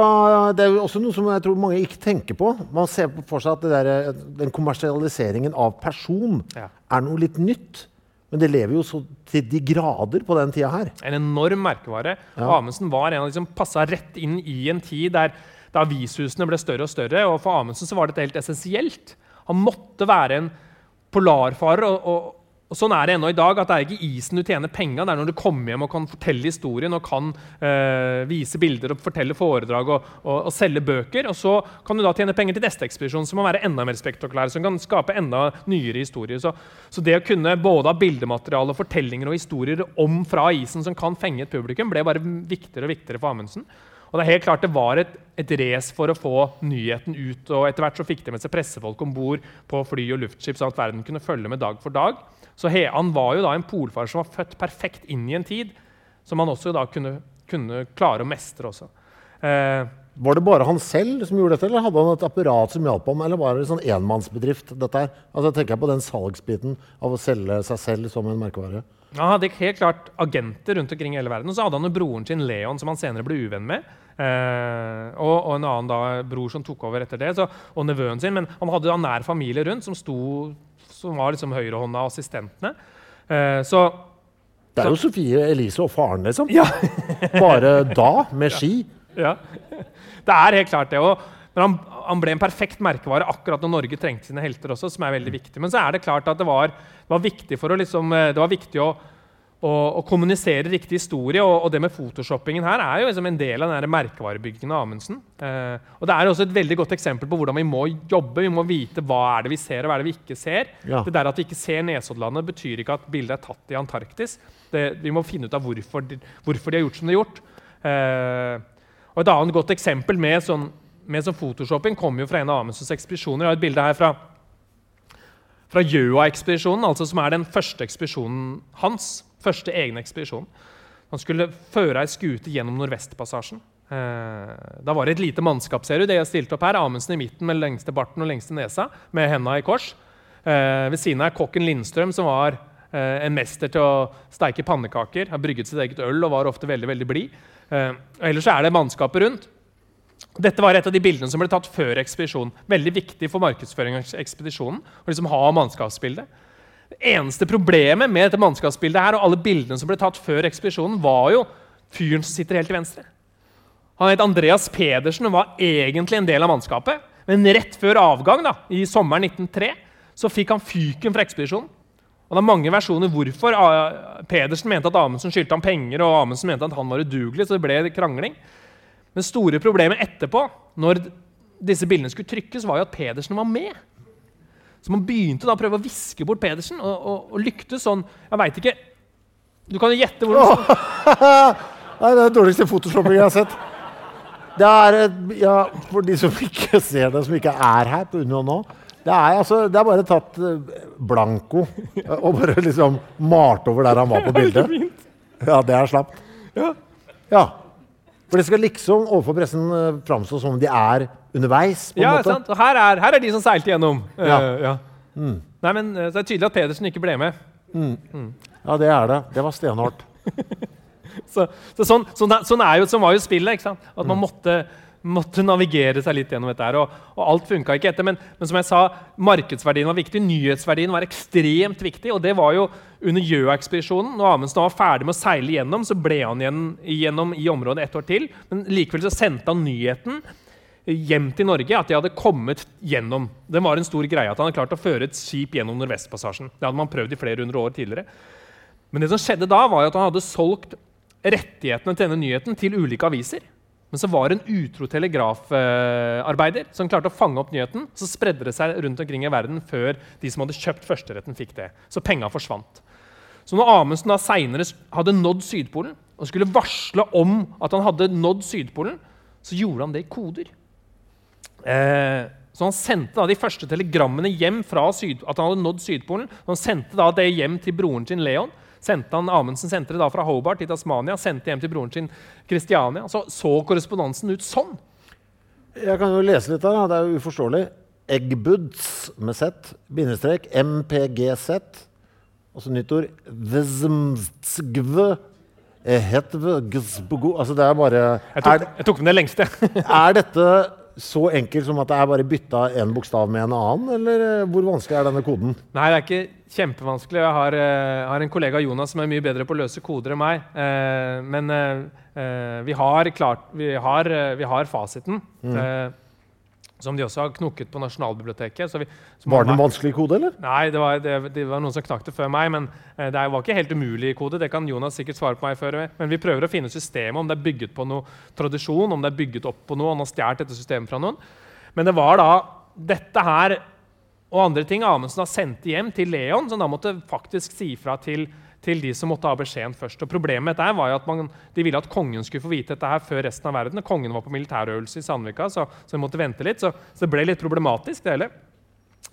det er jo også noe som jeg tror mange ikke tenker på. Man ser på for seg at det der, den kommersialiseringen av person Ja. er noe litt nytt. Men det lever jo så til de grader på den tida her. En enorm merkevare. Ja. Amundsen var en av de som passa rett inn i en tid der, da avishusene ble større og større. Og for Amundsen så var dette helt essensielt. Han måtte være en polarfarer. Og, og, og sånn er det ennå i dag. at Det er ikke isen du tjener penga, det er når du kommer hjem og kan fortelle historien og kan eh, vise bilder og fortelle foredrag og, og, og selge bøker. Og så kan du da tjene penger til neste ekspedisjon, som må være enda mer spektakulær. Som kan skape enda nyere historier. Så, så det å kunne både ha bildemateriale, fortellinger og historier om fra isen som kan fenge et publikum, ble bare viktigere og viktigere for Amundsen. Og det er helt klart det var et, et race for å få nyheten ut. og Etter hvert så fikk de med seg pressefolk om bord på fly og luftskip, sånn at verden kunne følge med dag for dag. Så Han var jo da en polfarer som var født perfekt inn i en tid, som han også da kunne, kunne klare å mestre. også. Eh, Var det bare han selv som gjorde dette, eller hadde han et apparat som hjalp ham? Eller var det en sånn enmannsbedrift? dette her? Altså, tenker jeg på den salgsbiten av å selge seg selv som en merkevare. Han hadde helt klart agenter rundt omkring i hele verden. Og så hadde han jo broren sin Leon, som han senere ble uvenn med. Eh, og, og en annen da, bror som tok over etter det, så, og nevøen sin. Men han hadde da nær familie rundt, som, sto, som var liksom høyrehånda assistentene. Eh, så Det er jo Sofie Elise og faren, liksom. Ja. Bare da, med ski. ja. Det er helt klart det. Og, men han, han ble en perfekt merkevare akkurat når Norge trengte sine helter også, som er veldig viktig. Men så er det klart at det var, det var viktig for å liksom, eh, det var viktig å, å, og kommunisere riktig historie. Og, og det med photoshoppingen her er jo liksom en del av den merkevarebyggingen av Amundsen. Eh, og det er også et veldig godt eksempel på hvordan vi må jobbe. Vi må vite hva er det vi ser, og hva er det vi ikke ser. Ja. Det der at vi ikke ser Nesoddlandet, betyr ikke at bildet er tatt i Antarktis. Det, vi må finne ut av hvorfor de, hvorfor de har gjort som de har gjort. Eh, og Et annet godt eksempel med sånn, med sånn photoshopping kommer jo fra en av Amundsens ekspedisjoner. Jeg har et bilde her fra, fra Gjøa-ekspedisjonen, altså som er den første ekspedisjonen hans. Første egne ekspedisjon. Han skulle føre ei skute gjennom Nordvestpassasjen. Eh, da var det et lite mannskap, ser du. Det jeg stilte opp her. Amundsen i midten med lengste barten og lengste nesa, med henda i kors. Eh, ved siden av kokken Lindstrøm, som var eh, en mester til å steike pannekaker. Har brygget sitt eget øl og var ofte veldig veldig blid. Ellers er det mannskapet rundt. Dette var et av de bildene som ble tatt før ekspedisjonen. Veldig viktig for markedsføringen av ekspedisjonen. å liksom ha mannskapsbildet. Det eneste problemet med dette mannskapsbildet her, og alle bildene som ble tatt før ekspedisjonen, var jo fyren som sitter helt til venstre. Han het Andreas Pedersen og var egentlig en del av mannskapet. Men rett før avgang, da, i sommeren 1903, så fikk han fyken fra ekspedisjonen. Og det er mange versjoner hvorfor. Pedersen mente at Amundsen skyldte ham penger, og Amundsen mente at han var udugelig, så det ble krangling. Men store problemet etterpå, når disse bildene skulle trykkes, var jo at Pedersen var med. Så man begynte da å prøve å viske bort Pedersen, og, og, og lyktes sånn Jeg veit ikke Du kan jo gjette hvor Nei, det er den dårligste photoshoppingen jeg har sett. Det er, ja, For de som ikke ser det, som ikke er her på Union nå Det er, altså, det er bare tatt eh, blanko eh, og bare liksom malt over der han var på bildet. Ja, det er slapt. Ja. For det skal liksom overfor pressen uh, framstå som om de er underveis. på en Ja, måte. sant? Og her er, her er de som seilte gjennom. Eh, Ja. Mm. Nei, men eh, det er tydelig at Pedersen ikke ble med. Ja, det er det. Det var stenhardt. Så, så sånn, sånn, sånn, jo, sånn var jo spillet. ikke sant? At man måtte, måtte navigere seg litt gjennom dette. her, Og, og alt funka ikke etter. Men, men som jeg sa, markedsverdien var viktig. Nyhetsverdien var ekstremt viktig. Og det var jo under Gjøa-ekspedisjonen. Når Amundsen var ferdig med å seile gjennom, så ble han igjen, gjennom i området et år til. Men likevel så sendte han nyheten hjem til Norge at de hadde kommet gjennom. Det var en stor greie at han hadde klart å føre et skip gjennom Nordvestpassasjen. Det hadde man prøvd i flere hundre år tidligere. Men det som skjedde da, var at han hadde solgt rettighetene til denne nyheten til ulike aviser. Men så var det en utro telegrafarbeider som klarte å fange opp nyheten. Så spredde det seg rundt omkring i verden før de som hadde kjøpt førsteretten, fikk det. Så penga forsvant. Så når Amundsen da seinere hadde nådd Sydpolen og skulle varsle om at han hadde nådd Sydpolen, så gjorde han det i koder. Eh, så han sendte da de første telegrammene hjem fra Syd, at han hadde nådd Sydpolen. Han sendte da det hjem til broren sin Leon. Sendte han, Amundsen sendte det da fra Hobart til Tasmania, sendte hjem til broren sin Kristiania. Så så korrespondansen ut sånn. Jeg kan jo lese litt her. Det er jo uforståelig. Eggboods med Z, bindestrek, MPGZ. Og så nytt ord. Hetv, gzbgo. Altså, det er bare Jeg tok, jeg tok med det lengste. er dette så enkelt som at det er bare bytta en bokstav med en annen, eller eh, hvor vanskelig er denne koden? Nei, det er ikke kjempevanskelig. Jeg har, eh, har en kollega Jonas som er mye bedre på å løse koder enn meg. Eh, men vi, har klart, vi, har, vi har fasiten. eh, som de også har knokket på Nasjonalbiblioteket. Så vi, så Var det en vanskelig kode, eller? Nei, det var, det, det var noen som knakk det før meg. Men eh, det var ikke helt umulig kode. Det kan Jonas sikkert svare på meg før. Men vi prøver å finne systemet, om det er bygget på noe tradisjon, om det er bygget opp på noe, han har stjålet dette systemet fra noen. Men det var da dette her og andre ting Amundsen har sendt hjem til Leon, som da måtte faktisk si fra til, til de som måtte ha beskjeden først. Og Problemet der var jo at man, de ville at kongen skulle få vite dette her før resten av verden. Kongen var på militærøvelse i Sandvika, så, så de måtte vente litt. Så, så det ble litt problematisk, det hele.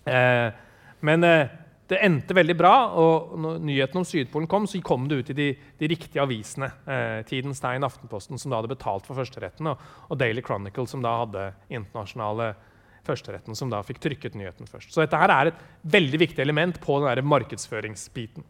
Eh, men eh, det endte veldig bra, og når nyheten om Sydpolen kom, så kom det ut i de, de riktige avisene. Eh, Tidens Tegn, Aftenposten, som da hadde betalt for førsteretten, og, og Daily Chronicle, som da hadde internasjonale førsteretten, som da fikk trykket nyheten først. Så dette her er et veldig viktig element på den der markedsføringsbiten.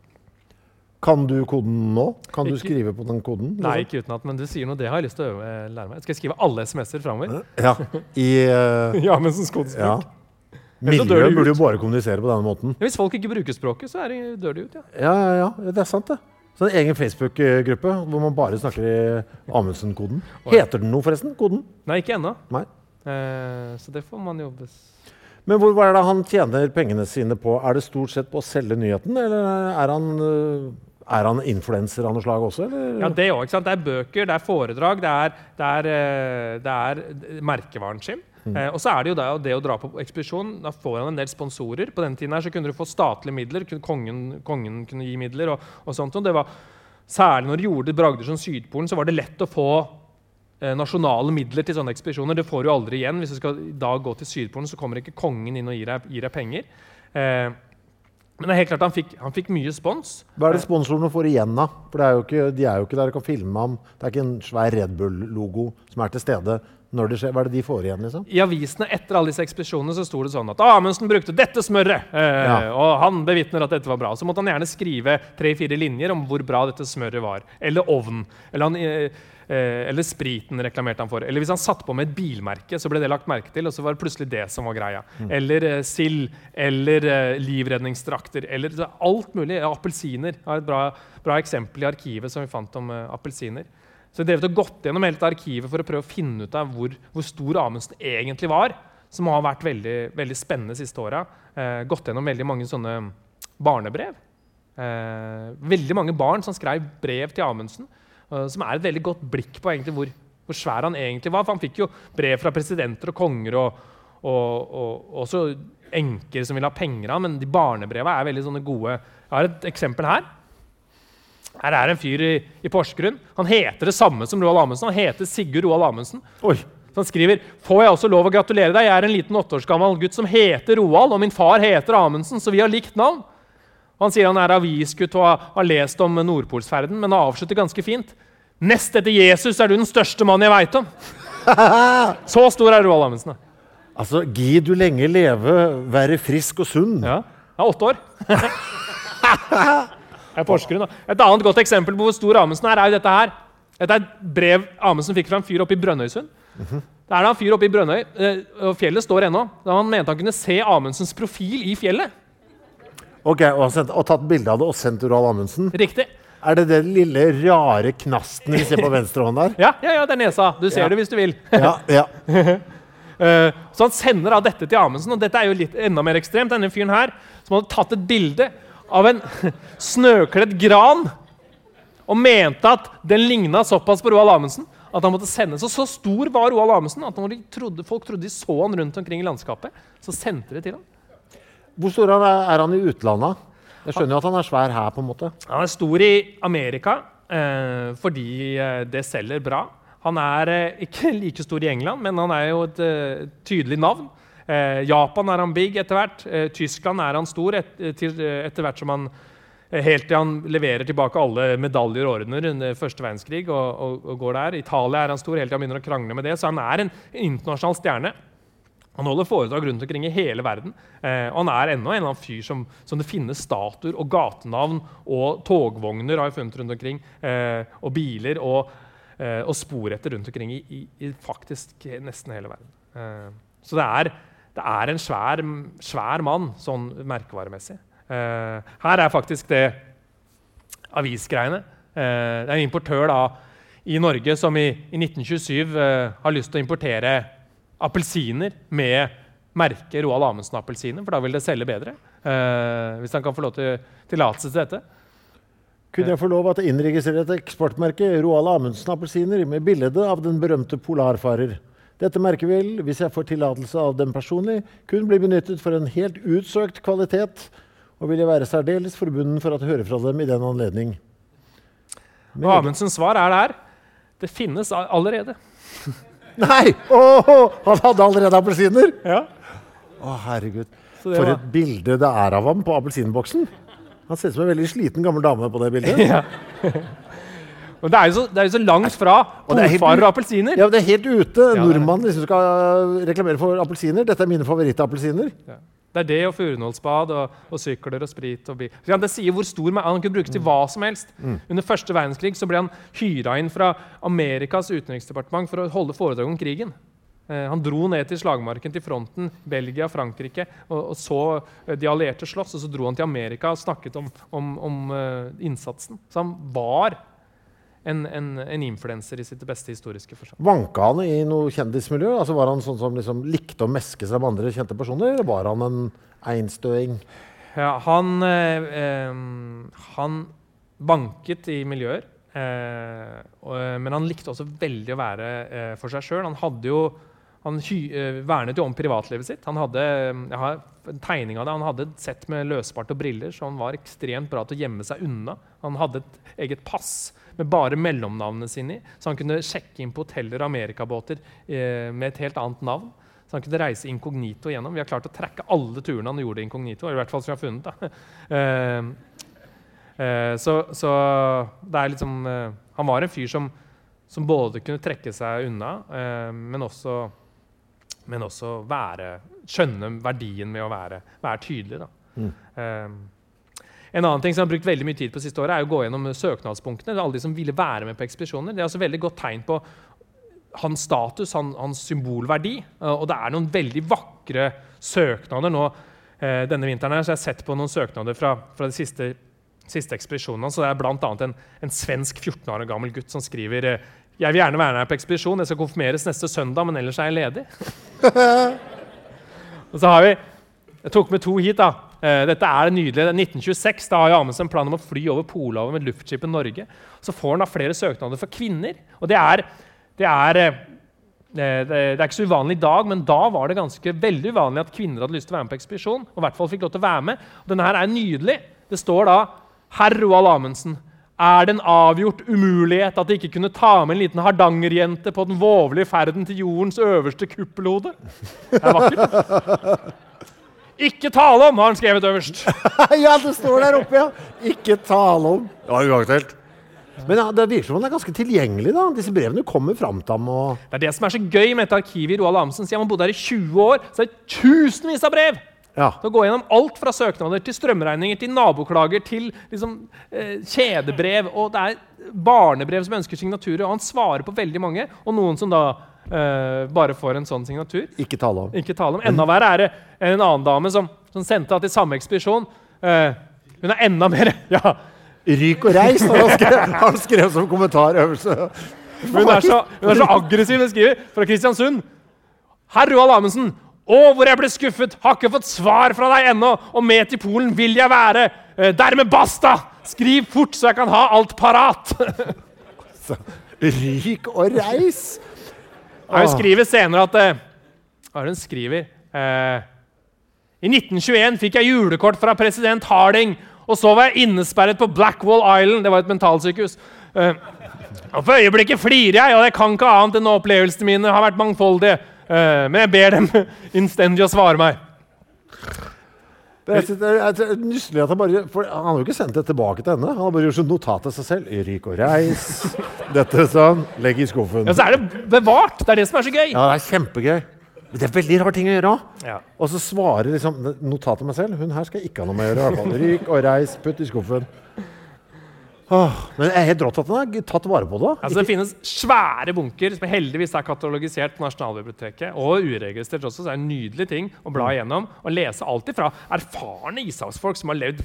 Kan du koden nå? Kan du skrive på den koden? Nei, ikke ikke utenat, men du sier noe, det har jeg lyst til å øve, eh, lære meg. Skal jeg skrive alle SMS-er framover? Ja. I uh, Ja, men som kodespråk. ja. Miljøet burde jo bare kommunisere på denne måten. Ja, Hvis folk ikke bruker språket, så er de, dør de ut. ja. Ja, ja, ja. Det er sant, det. Så en egen Facebook-gruppe hvor man bare snakker i Amundsen-koden. Heter den noe, forresten? Koden? Nei, ikke ennå. Eh, så det får man jobbe Men hvor hva er det han tjener pengene sine på? Er det stort sett på å selge nyheten, eller er han, er han influenser av noe slag også? Eller? Ja, det òg. Det er bøker, det er foredrag, det er, det er, eh, det er merkevaren sin. Eh, og så er det jo det, det å dra på ekspedisjon. Da får han en del sponsorer. På den tiden her så kunne du få statlige midler. Kongen, kongen kunne gi midler og, og sånt. Og det var, særlig når du gjorde bragder som Sydpolen, så var det lett å få eh, nasjonale midler til sånne ekspedisjoner. Det får du aldri igjen. Hvis du skal i dag gå til Sydpolen, så kommer ikke kongen inn og gir deg, gir deg penger. Eh, men det er helt klart han fikk, han fikk mye spons. Hva er det sponsorene får igjen, da? For det er jo ikke, de er jo ikke der og kan filme ham. Det er ikke en svær Red Bull-logo som er til stede når det skjer. Hva er det de får igjen, liksom? I avisene etter alle disse ekspedisjonene så sto det sånn at Amundsen brukte dette smøret, eh, Ja. og han bevitner at dette var bra. Så måtte han gjerne skrive tre-fire linjer om hvor bra dette smøret var. Eller ovnen. Eller, han, eh, eh, eller spriten reklamerte han for. Eller hvis han satt på med et bilmerke, så ble det lagt merke til, og så var det plutselig det som var greia. Eller eh, sild. Eller eh, livredningsdrakter. Eller alt mulig. Appelsiner. Jeg har et bra, bra eksempel i arkivet som vi fant om eh, appelsiner. Så jeg har gått gjennom hele arkivet for å prøve å finne ut av hvor, hvor stor Amundsen egentlig var. Som har vært veldig, veldig spennende de siste åra. Eh, gått gjennom veldig mange sånne barnebrev. Eh, veldig mange barn som skrev brev til Amundsen. eh, som er et veldig godt blikk på hvor, hvor svær han egentlig var. For han fikk jo brev fra presidenter og konger og, og, og også enker som ville ha penger av ham. Men de barnebreva er veldig gode. Jeg har et eksempel her. Her er en fyr i, i Porsgrunn. Han heter det samme som Roald Amundsen. Han heter Sigurd Roald Amundsen. Oi! Så han skriver Får jeg også lov å gratulere deg. Jeg er en liten åtte års gammel gutt som heter Roald, og min far heter Amundsen, så vi har likt navn. Han sier han er avisgutt og har, lest om Nordpolsferden, men avslutter ganske fint. Nest etter Jesus er du den største mannen jeg veit om. Så stor er Roald Amundsen. Altså, gi du lenge leve, være frisk og sunn. Ja. Han er åtte år. Det er Porsgrunn, da. Et annet godt eksempel på hvor stor Amundsen er, er jo dette her. Dette er et brev Amundsen fikk fra en fyr oppe i Brønnøysund. Det er da en fyr oppe i Brønnøy, eh, og fjellet står ennå. Da han mente han kunne se Amundsens profil i fjellet. Ok, og, han sendt, og tatt bilde av det og sendt til Roald Amundsen. Riktig. Er det den lille, rare knasten vi ser på venstre hånd der? Ja, ja, ja, det er nesa. Du ser Ja. det hvis du vil. Ja, ja. Eh, så han sender da dette til Amundsen, og dette er jo litt enda mer ekstremt. Denne fyren her, som hadde tatt et bilde av en snøkledd gran og mente at den ligna såpass på Roald Amundsen at han måtte sendes. Og så stor var Roald Amundsen at trodde, folk trodde de så han rundt omkring i landskapet, så sendte de til ham. Hvor stor er er han i utlandet? Jeg skjønner jo at han er svær her, på en måte. Han er stor i Amerika eh, fordi eh, det selger bra. Han er eh, ikke like stor i England, men han er jo et eh, tydelig navn. Eh, Japan er han big etter hvert. Eh, Tyskland er han stor et, til, etter hvert som han Helt til han leverer tilbake alle medaljer og ordener under første verdenskrig. Og, og, og, går der. Italia er han stor helt til han begynner å krangle med det. Så han er en internasjonal stjerne. Han holder foredrag rundt omkring i hele verden. Eh, og han er ennå en eller annen fyr som, som, det finnes statuer og gatenavn og togvogner har jeg funnet rundt omkring. Eh, og biler og, eh, og, spor etter rundt omkring i, i, i, faktisk nesten hele verden. Eh, så det er, det er en svær, svær, mann sånn merkevaremessig. Uh, her er faktisk det avisgreiene. Uh, det er en importør da, i Norge som i, i 1927 har lyst til å importere appelsiner med merket Roald Amundsen-appelsiner, for da vil det selge bedre. Uh, hvis han kan få lov til tillatelse til dette. Kunne jeg få lov til å innregistrere et eksportmerke, Roald Amundsen-appelsiner, med bilde av den berømte polarfarer? Dette merket vil, hvis jeg får tillatelse av dem personlig, kun bli benyttet for en helt utsøkt kvalitet, og vil jeg være særdeles forbunden for å høre fra dem i den anledning. Og Amundsens svar er det her. Det finnes allerede. Nei! Oh, han hadde allerede appelsiner! Ja. Å, herregud. For var... et bilde det er av ham på appelsinboksen. Han ser ut som en veldig sliten gammel dame på det bildet. ja. Og det er, så, det er jo så, langt fra polfarer og appelsiner. Ja, det er helt ute. Ja, Nordmannen liksom skal reklamere for appelsiner. Dette er mine favorittappelsiner. Ja. Det er det og furunålsbad og, og, sykler og sprit. Og bil. Ja, det sier hvor stor Han kunne brukes til hva som helst. Mm. Under første verdenskrig så ble han hyra inn fra Amerikas utenriksdepartement for å holde foredrag om krigen. Eh, han dro ned til slagmarken, til fronten, Belgia, Frankrike, og, og så eh, de allierte slåss. Og så dro han til Amerika og snakket om, om, om uh, innsatsen. Så han var en, en, en, influenser i sitt beste historiske forstand. Vanka han i noe kjendismiljø? Altså Var han sånn som liksom likte å meske seg med andre kjente personer, eller var han en einstøing? Ja, han, eh, eh, han banket i miljøer. Eh, og, men han likte også veldig å være eh, for seg sjøl. Han hadde jo han uh, vernet jo om privatlivet sitt. Han hadde jeg har en tegning av det, han hadde et sett med løsbart og briller, så han var ekstremt bra til å gjemme seg unna. Han hadde et eget pass med bare mellomnavnene sine i. Så han kunne sjekke inn på hoteller og amerikabåter eh, med et helt annet navn. Så han kunne reise inkognito gjennom. Vi har klart å trekke alle turene han gjorde inkognito. eller i hvert fall som vi har funnet da. Eh, eh, så, så, det er liksom eh, Han var en fyr som, som både kunne trekke seg unna, eh, men også, men også være, skjønne verdien med å være, være tydelig. da. Mm. Eh, en annen ting som har brukt veldig mye tid på siste året, er å gå gjennom søknadspunktene. Alle de som ville være med på ekspedisjoner. Det er altså veldig godt tegn på hans status, han, hans symbolverdi. Og det er noen veldig vakre søknader nå eh, denne vinteren. her, så Jeg har sett på noen søknader fra, fra de siste, siste ekspedisjonene. så Det er bl.a. En, en svensk 14 år gammel gutt som skriver eh, jeg vil gjerne være med på ekspedisjon. Jeg skal konfirmeres neste søndag, men ellers er jeg ledig. og så har vi Jeg tok med to hit. da. Uh, dette er nydelig. 1926 da har Amundsen en plan om å fly over Polhavet med luftskipet Norge. Så får han da flere søknader for kvinner. Og det er, det er, det, det er ikke så uvanlig i dag, men da var det ganske veldig uvanlig at kvinner hadde lyst til å være med på ekspedisjon. og i hvert fall fikk lov til å være med. Og denne her er nydelig. Det står da Herr Roald Amundsen. Er det en avgjort umulighet at de ikke kunne ta med en liten hardangerjente på den vovlige ferden til jordens øverste kuppelhode? Det er vakkert. Ikke tale om, har han skrevet øverst. ja, det står der oppe, ja. Ikke tale om. Ja, uaktuelt. Men ja, det virker som han er ganske tilgjengelig. da. Disse brevene kommer fram til ham. Og... Det er det som er så gøy med dette arkivet i Roald Amundsen. Siden han bodde her i 20 år, så er det tusenvis av brev! Ja. Til å gå gjennom alt fra søknader til strømregninger til naboklager til liksom, eh, kjedebrev. Og det er barnebrev som ønsker signaturer, og han svarer på veldig mange. Og noen som da Uh, bare for en sånn signatur. Ikke tale om. Ikke tale om. Enda verre er det en annen dame som, som sendte til samme ekspedisjon. Uh, hun er enda mer ja. Ryk og reis, har han skrevet, han skrevet som kommentarøvelse. Hun er så, hun er så aggressiv. Hun skriver fra Kristiansund. Herr Roald Amundsen. Å, hvor jeg ble skuffet! Har ikke fått svar fra deg ennå! Og med til Polen vil jeg være! Uh, dermed basta! Skriv fort, så jeg kan ha alt parat! Ryk og reis! Hun skriver senere at eh, Hva er det hun skriver? Eh, I 1921 fikk jeg julekort fra president Harding Og så var jeg innesperret på Blackwall Island. Det var et mentalsykehus. Eh, og For øyeblikket flirer jeg, og jeg kan ikke annet enn opplevelsene mine har vært mangfoldige. Eh, men jeg ber dem innstendig å svare meg. Det er, nyselig at Han bare, for han har jo ikke sendt det tilbake til henne. Han har bare gjort sånn notat til seg selv. Ryk og reis. Dette sånn. Legg i skuffen. Ja, Så er det bevart! Det er det som er så gøy. Ja, det er kjempegøy. Men det er veldig rar ting å gjøre òg. Ja. Og så svarer liksom notatet meg selv. Hun her skal ikke ha noe med å gjøre. i hvert fall. Ryk og reis, putt i skuffen. Åh, men det er helt rått at han har tatt vare på det. Altså, det finnes svære bunker som heldigvis er katalogisert på Nasjonalbiblioteket. Og uregistrert også, så det er en nydelig ting å bla igjennom og lese alt ifra erfarne ishavsfolk som har levd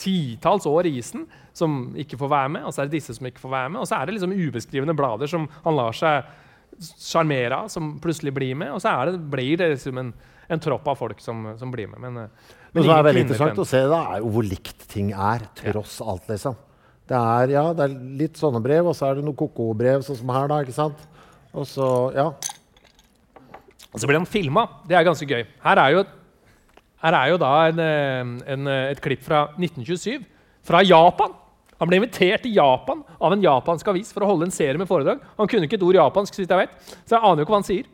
titalls år i isen, som ikke får være med. Og så er det disse som ikke får være med. Og så er det liksom ubeskrivende blader som han lar seg sjarmere av, som plutselig blir med. Og så er det, blir det liksom en, en tropp av folk som, som blir med. Men, eh, Men men som er veldig interessant å se, da, er jo hvor likt ting er, tross alt, liksom. Det er, ja, det er litt sånne brev, og så er det noen koko-brev, sånn som her, da. ikke sant? Og så, ja. Og så blir han filma. Det er ganske gøy. Her er jo, her er jo da en, eh, en, eh, et klipp fra 1927, fra Japan. Han ble invitert til Japan av en japansk avis for å holde en serie med foredrag. Han kunne ikke et ord japansk, så jeg vet, så jeg aner jo ikke hva han sier.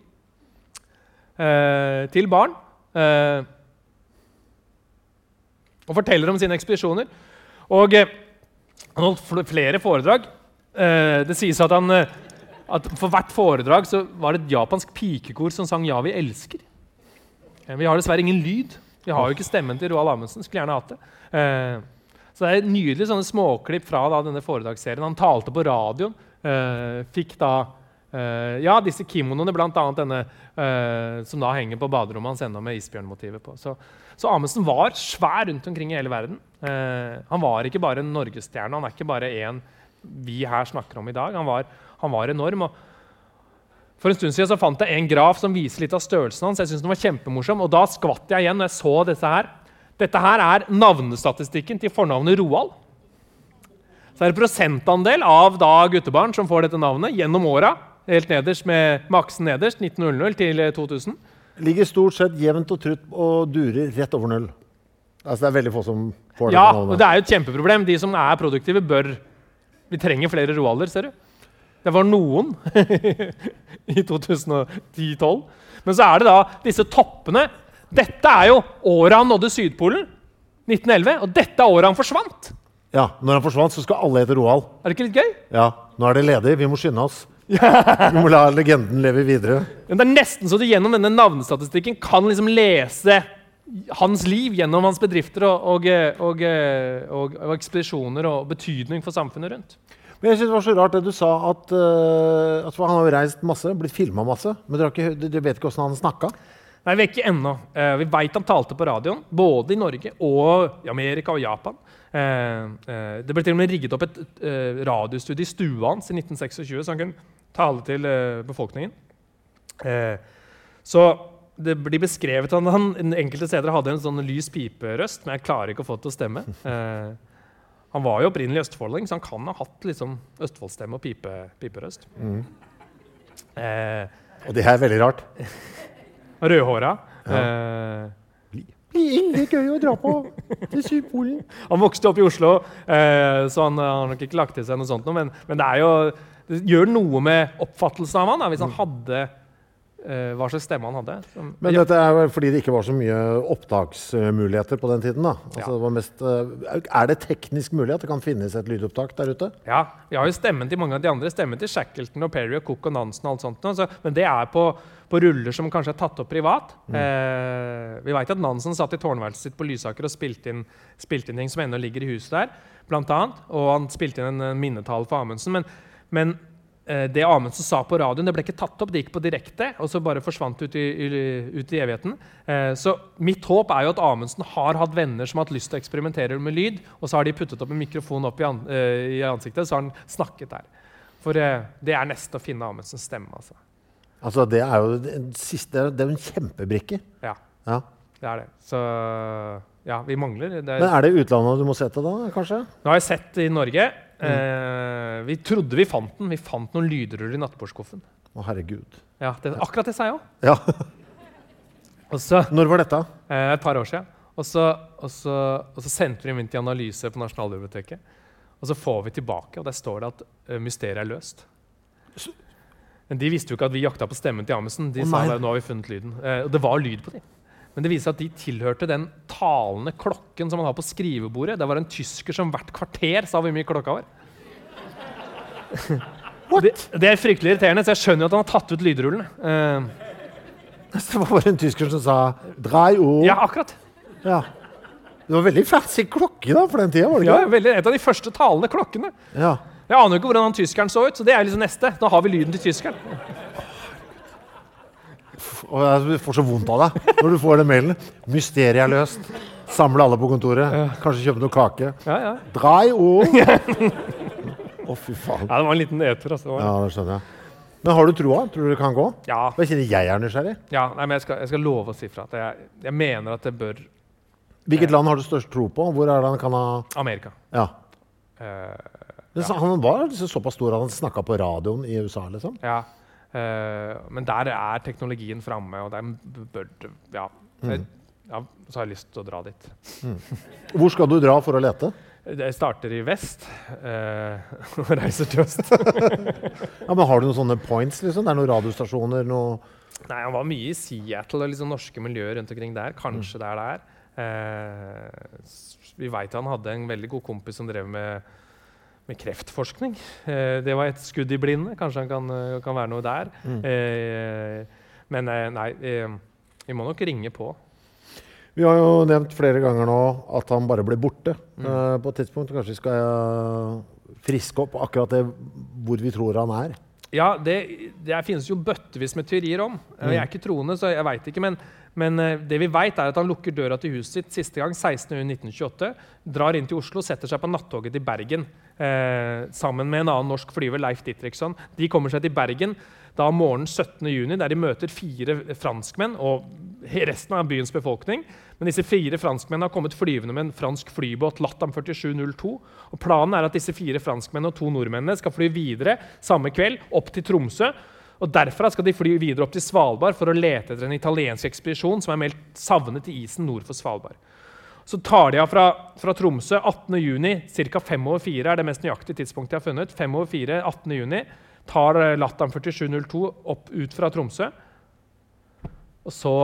Eh, til barn. Eh, og forteller om sine ekspedisjoner. Og eh, han holdt flere foredrag. Eh, det sies at han eh, at for hvert foredrag var det et japansk pikekor som sang 'Ja, vi elsker'. Eh, Vi har dessverre ingen lyd. Vi har jo ikke stemmen til Roald Amundsen. Skulle gjerne hatt det. Så det er nydelig sånne småklipp fra da, denne foredragsserien. Han talte på radioen. Fikk da eh, ja, disse kimonoene, bl.a. denne uh, som da henger på baderommet hans ennå med isbjørnmotivet på. Så, så Amundsen var svær rundt omkring i hele verden. Uh, han var ikke bare en norgesstjerne. Han er ikke bare en vi her snakker om i dag. Han var, han var enorm. for en stund siden så fant jeg en graf som viser litt av størrelsen hans. Jeg synes den var kjempemorsom, og Da skvatt jeg igjen når jeg så dette her. Dette her er navnestatistikken til fornavnet Roald. Så er det prosentandel av da guttebarn som får dette navnet gjennom åra. Helt nederst med, maksen nederst, 1900 til eh, 2000. Ligger stort sett jevnt og trutt og durer rett over null. Altså, det er veldig få som får det. Ja, og det er jo et kjempeproblem. De som er produktive, bør Vi trenger flere Roalder, ser du. Det var noen i 2010-2012. Men så er det da disse toppene. Dette er jo året han nådde Sydpolen. 1911. Og dette er året han forsvant. Ja, Når han forsvant, så skal alle hete Roald. Er det ikke litt gøy? Ja, Nå er det ledig. Vi må skynde oss. Vi må la legenden leve videre. Men det er nesten så du gjennom denne navnestatistikken kan liksom lese hans liv gjennom hans bedrifter og, og, og, og, ekspedisjoner og betydning for samfunnet rundt. Men jeg synes det var så rart det du sa, at, uh, at Han har reist masse, blitt filma masse. Men dere, ikke, dere vet ikke åssen han snakka? Nei, vi er ikke ennå. Uh, vi veit han talte på radioen, både i Norge og i Amerika og Japan. Eh, eh, det ble til og med rigget opp et eh, radiostudio i stua hans i 1926, så han kunne tale til befolkningen. Eh, så det blir beskrevet at han enkelte steder hadde en sånn lys piperøst, men jeg klarer ikke å få det til å stemme. Eh, han var jo opprinnelig østfolding, så han kan ha hatt liksom Østfoldstemme og pipe, piperøst. Eh, Og det her er veldig rart. Rødhåra. Eh, Blir gøy å dra på til Sydpolen. Han vokste opp i Oslo, eh, så han har nok ikke lagt til seg noe sånt. Men, men det, er jo, det gjør noe med oppfattelsen av han, da, hvis han hadde eh, hva slags stemme han hadde. Som, Men dette er vel fordi det ikke var så mye opptaksmuligheter på den tiden. da. Altså, Ja. det var mest, eh, er det teknisk mulig at det kan finnes et lydopptak der ute? ja, Vi har jo stemmen til mange av de andre. Stemmen til Shackleton og Perry og Cook og Nansen. og alt sånt. Så, men det er på, på ruller som kanskje er tatt opp privat. Eh, vi veit at Nansen satt i tårnværelset sitt på Lysaker og spilte inn, spilte inn ting som ennå ligger i huset der. Blant annet, og han spilte inn en, minnetale for Amundsen. Men, men eh, det Amundsen sa på radioen, det ble ikke tatt opp. Det gikk på direkte, og så bare forsvant ut i, ut i evigheten. Eh, så mitt håp er jo at Amundsen har hatt venner som har hatt lyst til å eksperimentere med lyd, og så har de puttet opp en mikrofon opp i, eh, ansiktet, så har han snakket der. For eh, det er nesten å finne Amundsens stemme, altså. Altså, Det er jo en siste, det er en kjempebrikke. Ja, Ja. det er det. Så ja, vi mangler. Det Men er det utlandet du må se til da, kanskje? Nå har jeg sett i Norge. Eh, vi trodde vi fant den. Vi fant noen lydruller i nattbordskuffen. Å, herregud. Ja, det, akkurat det sa jeg òg. Ja. Og så Når var dette? Eh, et par år siden. Og så, og, så, og så sendte vi dem inn til analyse på Nasjonalbiblioteket. Og så får vi tilbake, og der står det at uh, mysteriet er løst. Men de visste jo ikke at vi jakta på stemmen til Amundsen. De oh, sa at nå har vi funnet lyden. Eh, og det var lyd på dem. Men det viser seg at de tilhørte den talende klokken som man har på skrivebordet. Det var en tysker som hvert kvarter sa hvor mye klokka var. det, det er fryktelig irriterende, så jeg skjønner jo at han har tatt ut lydrullen. Eh, Det var bare en tysker som sa 'drei ord'. ja, akkurat. Ja. Det var veldig fersk klokke da, for den tida, var det Ja, ikke? veldig, et av de første talende klokkene. Ja. Jeg aner jo ikke hvordan han tyskeren så ut, så det er liksom neste. Da har vi lyden til tyskeren. Og jeg får så vondt av deg når du får den mailen. Mysteriet er løst. Samle alle på kontoret. Kanskje kjøpe noe kake. Ja, ja. Drei ord. Å, fy faen. ja, det var en liten nedtur. Altså. Ja, det skjønner jeg. Men har du troa? Tror du det kan gå? Ja. Jeg kjenner jeg er nysgjerrig. ja nei, men jeg skal, jeg skal love å si fra. At jeg, jeg mener at det bør Hvilket land har du størst tro på? Hvor er det han kan ha Amerika. Ja. Uh, så- Han var såpass stor at han snakka på radioen i USA, liksom? ja. Eh, men der er teknologien framme, og der bør Ja. Jeg, ja, så har jeg lyst til å dra dit. Hvor skal du dra for å lete? Jeg starter i vest eh, og reiser til øst. Ja, men Har du noen sånne points? liksom? Det er noen radiostasjoner? noe... Nei, Han var mye i Seattle og liksom norske miljøer rundt omkring der. Kanskje det er der. Eh, vi veit han hadde en veldig god kompis som drev med, med kreftforskning. Eh, det var et skudd i blinde. Kanskje han kan, eh, kan være noe der. Eh, men nei, vi må nok ringe på. Vi har jo nevnt flere ganger nå at han bare ble borte eh, på et tidspunkt. Kanskje vi skal friske opp akkurat det hvor vi tror han er. Ja, det, det finnes jo bøttevis med teorier om. Eh, Jeg er ikke troende, så jeg veit ikke. Men, men det vi vet er at han lukker døra til huset sitt siste gang 16.1928. Drar inn til Oslo, setter seg på nattoget til Bergen eh, sammen med en annen norsk flyver, Leif Ditriksson. De kommer seg til Bergen da morgenen 17.6, der de møter fire franskmenn og resten av byens befolkning. Men disse fire franskmennene har kommet flyvende med en fransk flybåt, Latam 4702. Og planen er at disse fire franskmennene og to nordmennene skal fly videre samme kveld opp til Tromsø. Og Derfra skal de fly videre opp til Svalbard for å lete etter en italiensk ekspedisjon som er meldt savnet i isen nord for Svalbard. Så tar de av fra, fra Tromsø 18.6, ca. 5 over 4 er det mest nøyaktige tidspunktet jeg har funnet. 5 over 4, 18. juni, tar eh, Latam 4702 opp ut fra Tromsø. Og så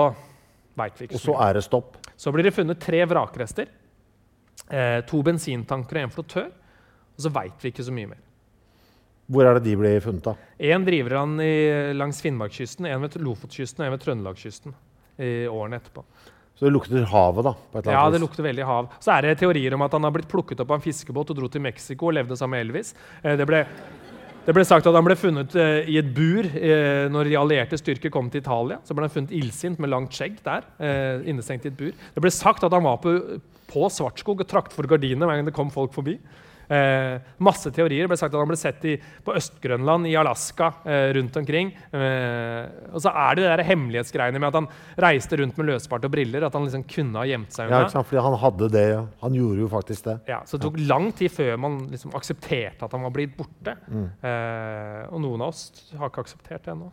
veit vi ikke Og så er det stopp. Så blir det funnet tre vrakrester. Eh, to bensintanker og en flottør. Og så veit vi ikke så mye mer. Hvor er det de blir funnet, da? Én driver han i, langs Finnmarkskysten, en ved Lofotkysten og en ved Trøndelagskysten. I årene etterpå. Så det lukter havet, da? på et eller Ja, det lukter veldig hav. Så er det teorier om at han har blitt plukket opp av en fiskebåt og dro til Mexico og levde sammen med Elvis. Eh, det, ble, det ble sagt at han ble funnet eh, i et bur eh, når de allierte styrker kom til Italia. Så ble han funnet illsint med langt skjegg der, innestengt i et bur. Det ble sagt at han var på, på Svartskog og trakk for gardinene hver gang det kom folk forbi. Eh, masse teorier. Det ble sagt at han ble sett i, på Øst-Grønland, i Alaska, eh, rundt omkring. Eh, og så er det der hemmelighetsgreiene med at han reiste rundt med løsbart og briller. At han liksom kunne ha gjemt seg Ja, unna. ikke sant? Fordi han hadde det. ja. Han gjorde jo faktisk det. Ja, så det tok lang tid før man liksom aksepterte at han var blitt borte. Mm. Eh, og noen av oss har ikke akseptert det ennå.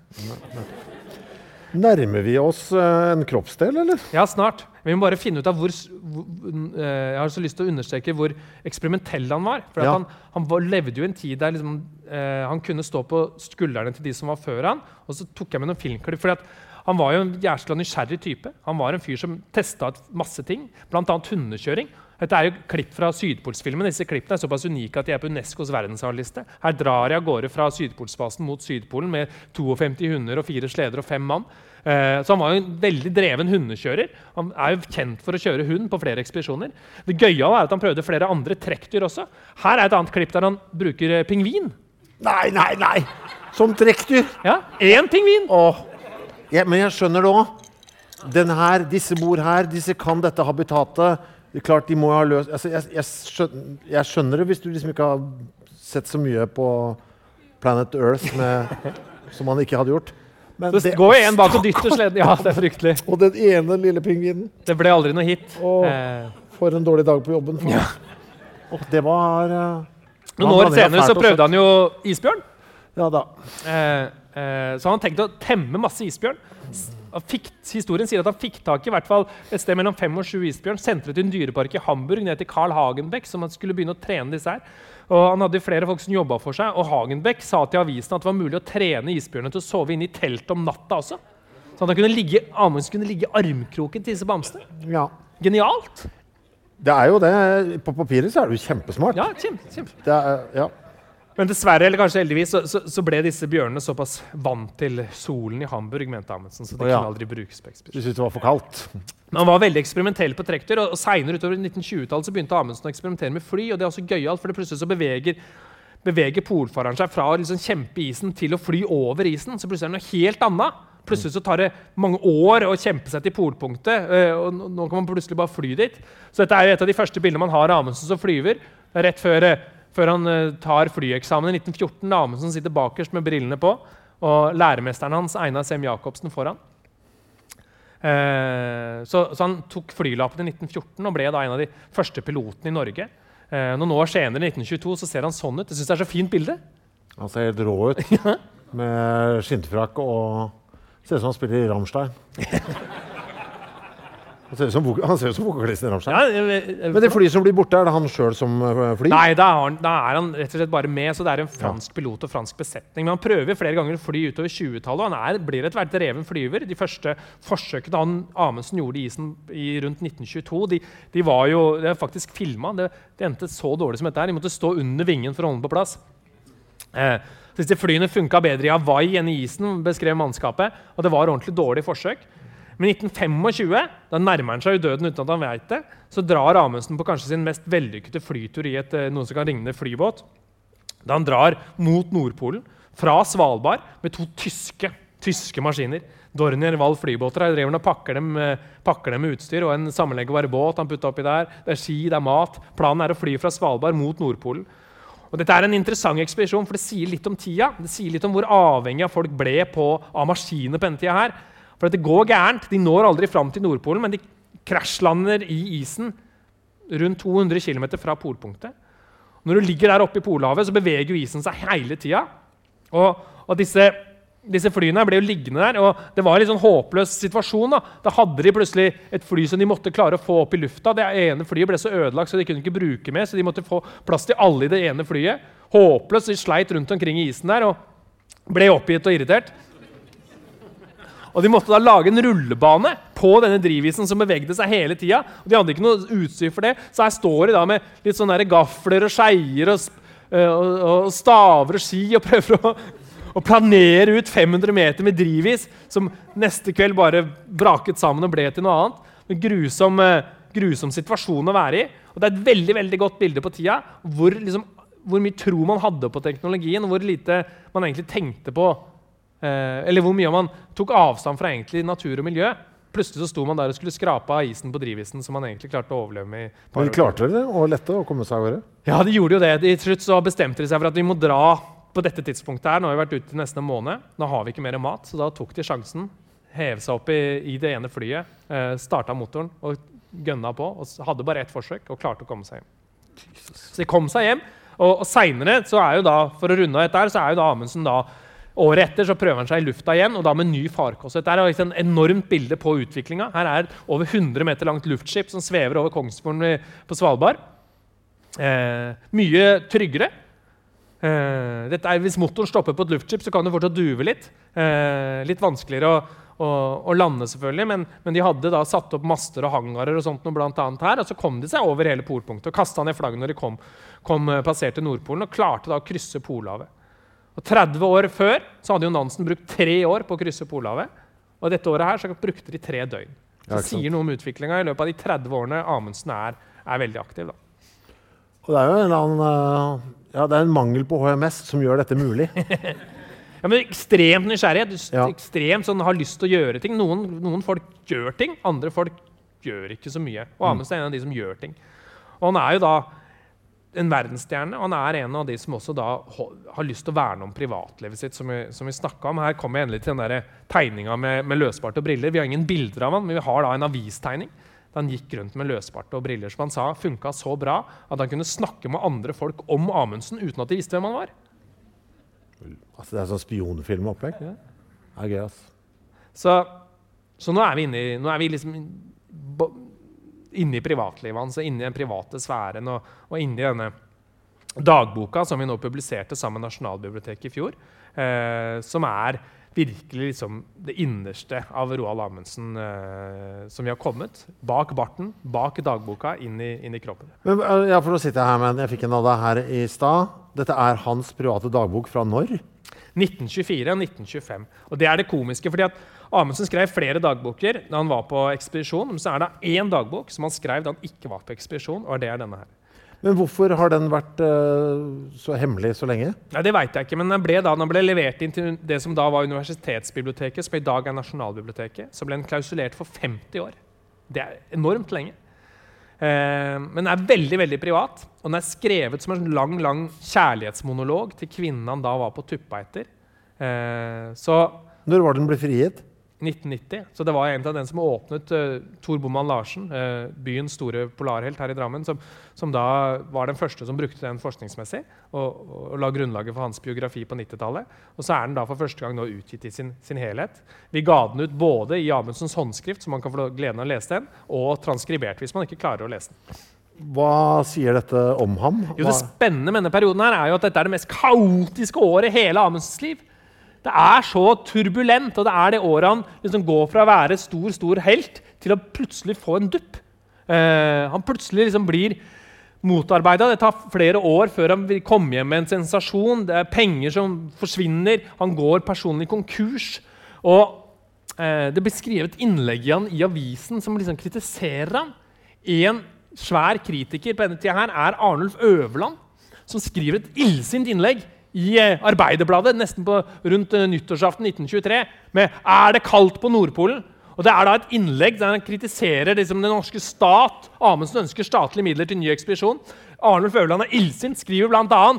Nærmer vi oss eh, en kroppsdel, eller? Ja, snart. Vi må bare finne ut av hvor, hvor eh, Jeg har så lyst til å understreke hvor eksperimentell han var. For Ja. han, han levde jo i en tid der liksom, eh, han kunne stå på skuldrene til de som var før han. Og så tok jeg med noen filmklipp. fordi han var jo en jæskla nysgjerrig type. Han var en fyr som testa masse ting, bl.a. hundekjøring. Dette er jo klipp fra Sydpolsfilmen. Disse klippene er såpass unike at de er på Unescos verdensarvliste. Her drar de av gårde fra Sydpolsbasen mot Sydpolen med 52 hunder og fire sleder og fem mann. Eh, så han var jo en veldig dreven hundekjører. Han er jo kjent for å kjøre hund på flere ekspedisjoner. Det gøye er at han prøvde flere andre trekkdyr også. Her er et annet klipp der han bruker eh, pingvin. Nei, nei, nei! Som trekkdyr. Ja, én pingvin! Åh. Ja, men jeg skjønner det òg. Den her, disse bor her, disse kan dette habitatet. Det er klart de må ha løst altså, jeg, jeg, skjønner, jeg skjønner det hvis du liksom ikke har sett så mye på Planet Earth med, som man ikke hadde gjort. Men Det går en bak og dytter sleden. Ja, det er fryktelig. Og den ene lille pingvinen. Det ble aldri noe hit. Og Eh, For en dårlig dag på jobben. Ja. Og det var eh, noen år senere så prøvde han jo isbjørn. Ja da. Eh, eh, så han tenkte å temme masse isbjørn. Fikk, historien sier at han fikk tak i, hvert fall et sted mellom fem og sju isbjørn, sendte det til en dyrepark i Hamburg ned til Carl Hagenbeck, som han skulle begynne å trene disse her. Og han hadde flere folk som jobba for seg, og Hagenbeck sa til avisen at det var mulig å trene isbjørnene til å sove inne i teltet om natta også. Så han kunne ligge, Amundsen kunne ligge i armkroken til disse bamsene. Ja. Genialt! Det er jo det. På papiret så er det jo kjempesmart. Ja, kjempe, kjempe. Det er, ja. Men dessverre, eller kanskje heldigvis, så, så, så ble disse bjørnene såpass vant til solen i Hamburg, mente Amundsen, så de oh, ja. kunne aldri brukes på Du ekspedisjon. syntes det var for kaldt? Men han var veldig eksperimentell på trekkdyr, og, og senere utover 1920-tallet så begynte Amundsen å eksperimentere med fly, og det er også gøyalt, for det plutselig så beveger, beveger polfareren seg fra å liksom kjempe isen til å fly over isen. Så plutselig er det noe helt annet. Plutselig så tar det mange år å kjempe seg til polpunktet, øh, og nå- kan man plutselig bare fly dit. Så dette er jo et av de første bildene man har av Amundsen som flyver. Er rett før, øh, før han øh, tar flyeksamen i 1914. da Amundsen sitter bakerst med brillene på, og læremesteren hans, Einar Sem Jacobsen, foran. Eh, så, så han tok flylappen i 1914 og ble da en av de første pilotene i Norge. Eh, noen år senere, i 1922, så ser han sånn ut. Jeg synes det er så fint bilde. Han ser helt rå ut. Med skinnfrakk og Ser ut som han spiller i Rammstein. Han ser ut som, han ser ut som vokalisten i Rammstein. Ja, Men det flyet som blir borte, er det han sjøl som eh, flyr? Nei, da er, han, da er han rett og slett bare med. så Det er en fransk pilot og fransk besetning. Men han prøver flere ganger å fly utover 20-tallet. og Han er, blir etter hvert reven flyver. De første forsøkene han Amundsen gjorde i isen i rundt 1922, de, de var jo de er faktisk filma. Det, det endte så dårlig som dette her. De måtte stå under vingen for å holde den på plass. Eh, så disse flyene funka bedre i Hawaii enn i isen, beskrev mannskapet. Og det var ordentlig dårlig forsøk. Men i 1925, da nærmer han seg jo døden uten at han vet det, så drar Amundsen på kanskje sin mest vellykkede flytur i et, noen som kan ligne flybåt. Da han drar mot Nordpolen fra Svalbard med to tyske, tyske maskiner. Dornier Wall flybåter. Her driver han og pakker dem, eh, pakker dem med utstyr og en sammenleggbar båt han putta oppi der. Det er ski, det er mat. Planen er å fly fra Svalbard mot Nordpolen. Og dette er en interessant ekspedisjon, for det sier litt om tida. Det sier litt om hvor avhengig av folk ble på, av maskiner på denne tida her. For det går gærent. De når aldri fram til Nordpolen, men de krasjlander i isen rundt 200 km fra polpunktet. Når du ligger der oppe i Polhavet, så beveger jo isen seg hele tida. Og, og disse, disse flyene ble jo liggende der, og det var en sånn håpløs situasjon. Da Da hadde de plutselig et fly som de måtte klare å få opp i lufta. Det ene flyet ble så ødelagt, så de kunne ikke bruke mer, så de måtte få plass til alle i det ene flyet. Håpløst. De sleit rundt omkring i isen der og ble oppgitt og irritert. Og De måtte da lage en rullebane på denne drivisen som bevegde seg hele tida. Og de hadde ikke noe utstyr for det, så her står de da med litt sånne gafler og skeier og, øh, og, og staver og ski og prøver å, å planere ut 500 meter med drivis som neste kveld bare braket sammen og ble til noe annet. En grusom, øh, grusom situasjon å være i. Og Det er et veldig veldig godt bilde på tida hvor, liksom, hvor mye tro man hadde på teknologien, og hvor lite man egentlig tenkte på Eh, eller hvor mye man tok avstand fra egentlig natur og miljø. Plutselig så sto man der og skulle skrape av isen på drivisen som man egentlig klarte å overleve med. i Men de klarte dere det? Og lette å komme seg av gårde? Ja, de gjorde jo det. Til slutt så bestemte de seg for at vi må dra på dette tidspunktet her. Nå har vi vært ute nesten en måned. Nå har vi ikke mer mat, så da tok de sjansen. Hev seg opp i, i det ene flyet, eh, starta motoren og gønna på. og Hadde bare ett forsøk og klarte å komme seg hjem. Så de kom seg hjem. Og, og seinere, så er jo da, for å runde av dette her, så er jo da Amundsen da Året etter så prøver han seg i lufta igjen, og da med ny farkost. Dette er et sånn enormt bilde på utviklinga. Her er over 100 meter langt luftskip som svever over Kongsfjorden på Svalbard. Eh, mye tryggere. Eh, er, hvis motoren stopper på et luftskip, så kan det fortsatt duve litt. Eh, litt vanskeligere å, å, å lande, selvfølgelig, men, men de hadde da satt opp master og hangarer og sånt noe blant annet her, og så kom de seg over hele polpunktet og kasta ned flagget når de kom, kom eh, passerte Nordpolen, og klarte da å krysse Polhavet. Og 30 år før så hadde jo Nansen brukt tre år på å krysse Polhavet. Og dette året her så brukte de tre døgn. Så det sier noe om utviklinga i løpet av de 30 årene Amundsen er, er veldig aktiv. da. Og det er jo en eller annen eh, Ja, det er en mangel på HMS som gjør dette mulig. Ja, men Ekstremt nysgjerrighet. Ja. Ekstremt sånn, har lyst til å gjøre ting. Noen, noen folk gjør ting, andre folk gjør ikke så mye. Og Amundsen er en av de som gjør ting. Og han er jo da en verdensstjerne, og han er en av de som også da har lyst til å verne om privatlivet sitt, som vi, som vi om. Her kommer jeg endelig til den der tegninga med, med løsbarte og briller. Vi har ingen bilder av han, men vi har da en avistegning. Da han gikk rundt med løsbarte og briller som han sa funka så bra at han kunne snakke med andre folk om Amundsen uten at de visste hvem han var. Altså, det er sånn spionfilmopplegg. Ja. Det er gøy, ass. Så Så nå er vi inne i, nå er vi liksom bo- inne i privatlivet hans, og inne den private sfæren og, og inni denne dagboka som vi nå publiserte sammen med Nasjonalbiblioteket i fjor. Eh, som er virkelig liksom det innerste av Roald Amundsen eh, som vi har kommet. Bak barten, bak dagboka, inn i, inn i kroppen. Men, eh, ja, for nå sitter jeg her med jeg fikk en av deg her i stad. Dette er hans private dagbok fra når? 1924 og 1925. Og det er det komiske. fordi at Amundsen skrev flere dagboker da han var på ekspedisjon. Men så er det én dagbok som han skrev da han ikke var på ekspedisjon, og det er denne her. Men hvorfor har den vært uh, så hemmelig så lenge? Nei, Det vet jeg ikke, men den ble, da, den ble levert inn til det som da var Universitetsbiblioteket, som i dag er Nasjonalbiblioteket. Så ble den klausulert for 50 år. Det er enormt lenge. Uh, men den er veldig veldig privat, og den er skrevet som en lang lang kjærlighetsmonolog til kvinnen han da var på tuppa etter. Uh, så Når var den ble frigitt? 1990. Så det var en av den som åpnet uh, Tor Boman Larsen, uh, byens store polarhelt her i Drammen, som, som da var den første som brukte den forskningsmessig og, og, la grunnlaget for hans biografi på 90-tallet. Og så er den da for første gang nå utgitt i sin, sin helhet. Vi ga den ut både i Amundsens håndskrift, så man kan få gleden av å lese den, og transkribert hvis man ikke klarer å lese den. Hva sier dette om ham? Jo, det spennende med denne perioden her er jo at dette er det mest kaotiske året i hele Amundsens liv. Det er så turbulent, og det er det året han liksom går fra å være stor stor helt til å plutselig få en dupp. Eh, han plutselig liksom blir motarbeida. Det tar flere år før han vil komme hjem med en sensasjon. Det er penger som forsvinner. Han går personlig konkurs. Og eh, Det blir skrevet innlegg i han i avisen som liksom kritiserer ham. En svær kritiker på denne tida her er Arnulf Øverland, som skriver et illsint innlegg i eh, Arbeiderbladet nesten på rundt eh, nyttårsaften 1923 med 'Er det kaldt på Nordpolen?' Og Det er da et innlegg der han kritiserer liksom, den norske stat. Amundsen ønsker statlige midler til ny ekspedisjon. Arnulf Øverland er illsint, skriver bl.a.: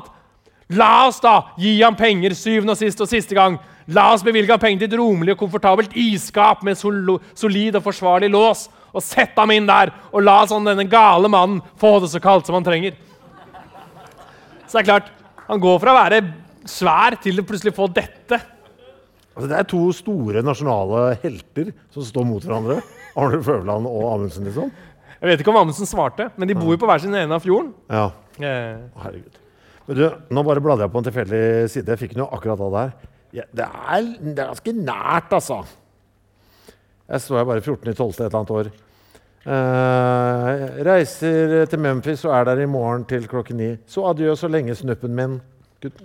La oss da gi ham penger syvende og sist og siste gang. La oss bevilge ham penger til et romelig og komfortabelt isskap med sol solid og forsvarlig lås. Og sett ham inn der, og la sånn denne gale mannen få det så kaldt som han trenger. Så det er klart, han går fra å være svær til å plutselig få dette. altså, det er to store nasjonale helter som står mot hverandre. Arnulf Føvland og Amundsen, liksom. Jeg vet ikke om Amundsen svarte, men de bor jo på hver sin ende av fjorden. Ja, Eh, herregud. Men du, nå bare bladde jeg på en tilfeldig side. Jeg fikk den jo akkurat av der. Ja, det, er, det er ganske nært, altså. Jeg står her bare 14.12. et eller annet år. Eh, reiser til Memphis og er der i morgen til klokken ni. Så adjø så lenge, snuppen min. Gud.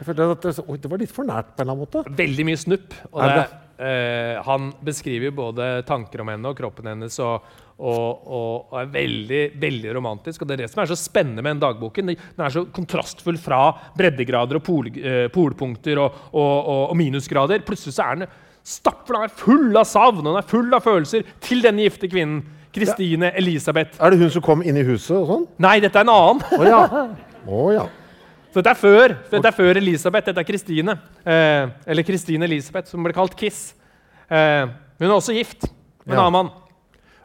Jeg følte at det, oi, det var litt for nært på en eller annen måte. veldig mye snupp. Og det, eh, han beskriver både tanker om henne og kroppen hennes og, og, og, er veldig veldig romantisk. og Det er det som er så spennende med den dagboken. Den er så kontrastfull fra breddegrader og pol, eh, polpunkter og, og, og, og minusgrader. Plutselig så er den stappfull, den er full av savn og den er full av følelser til denne gifte kvinnen. Kristine Elisabeth. Er det hun som kom inn i huset og sånn? Nei, dette er en annen. Å ja. Oh, ja. Så dette er før, dette er før Elisabeth. Dette er Kristine. Eh, eller Kristine Elisabeth, som ble kalt Kiss. Eh, hun er også gift med en Ja. annen mann.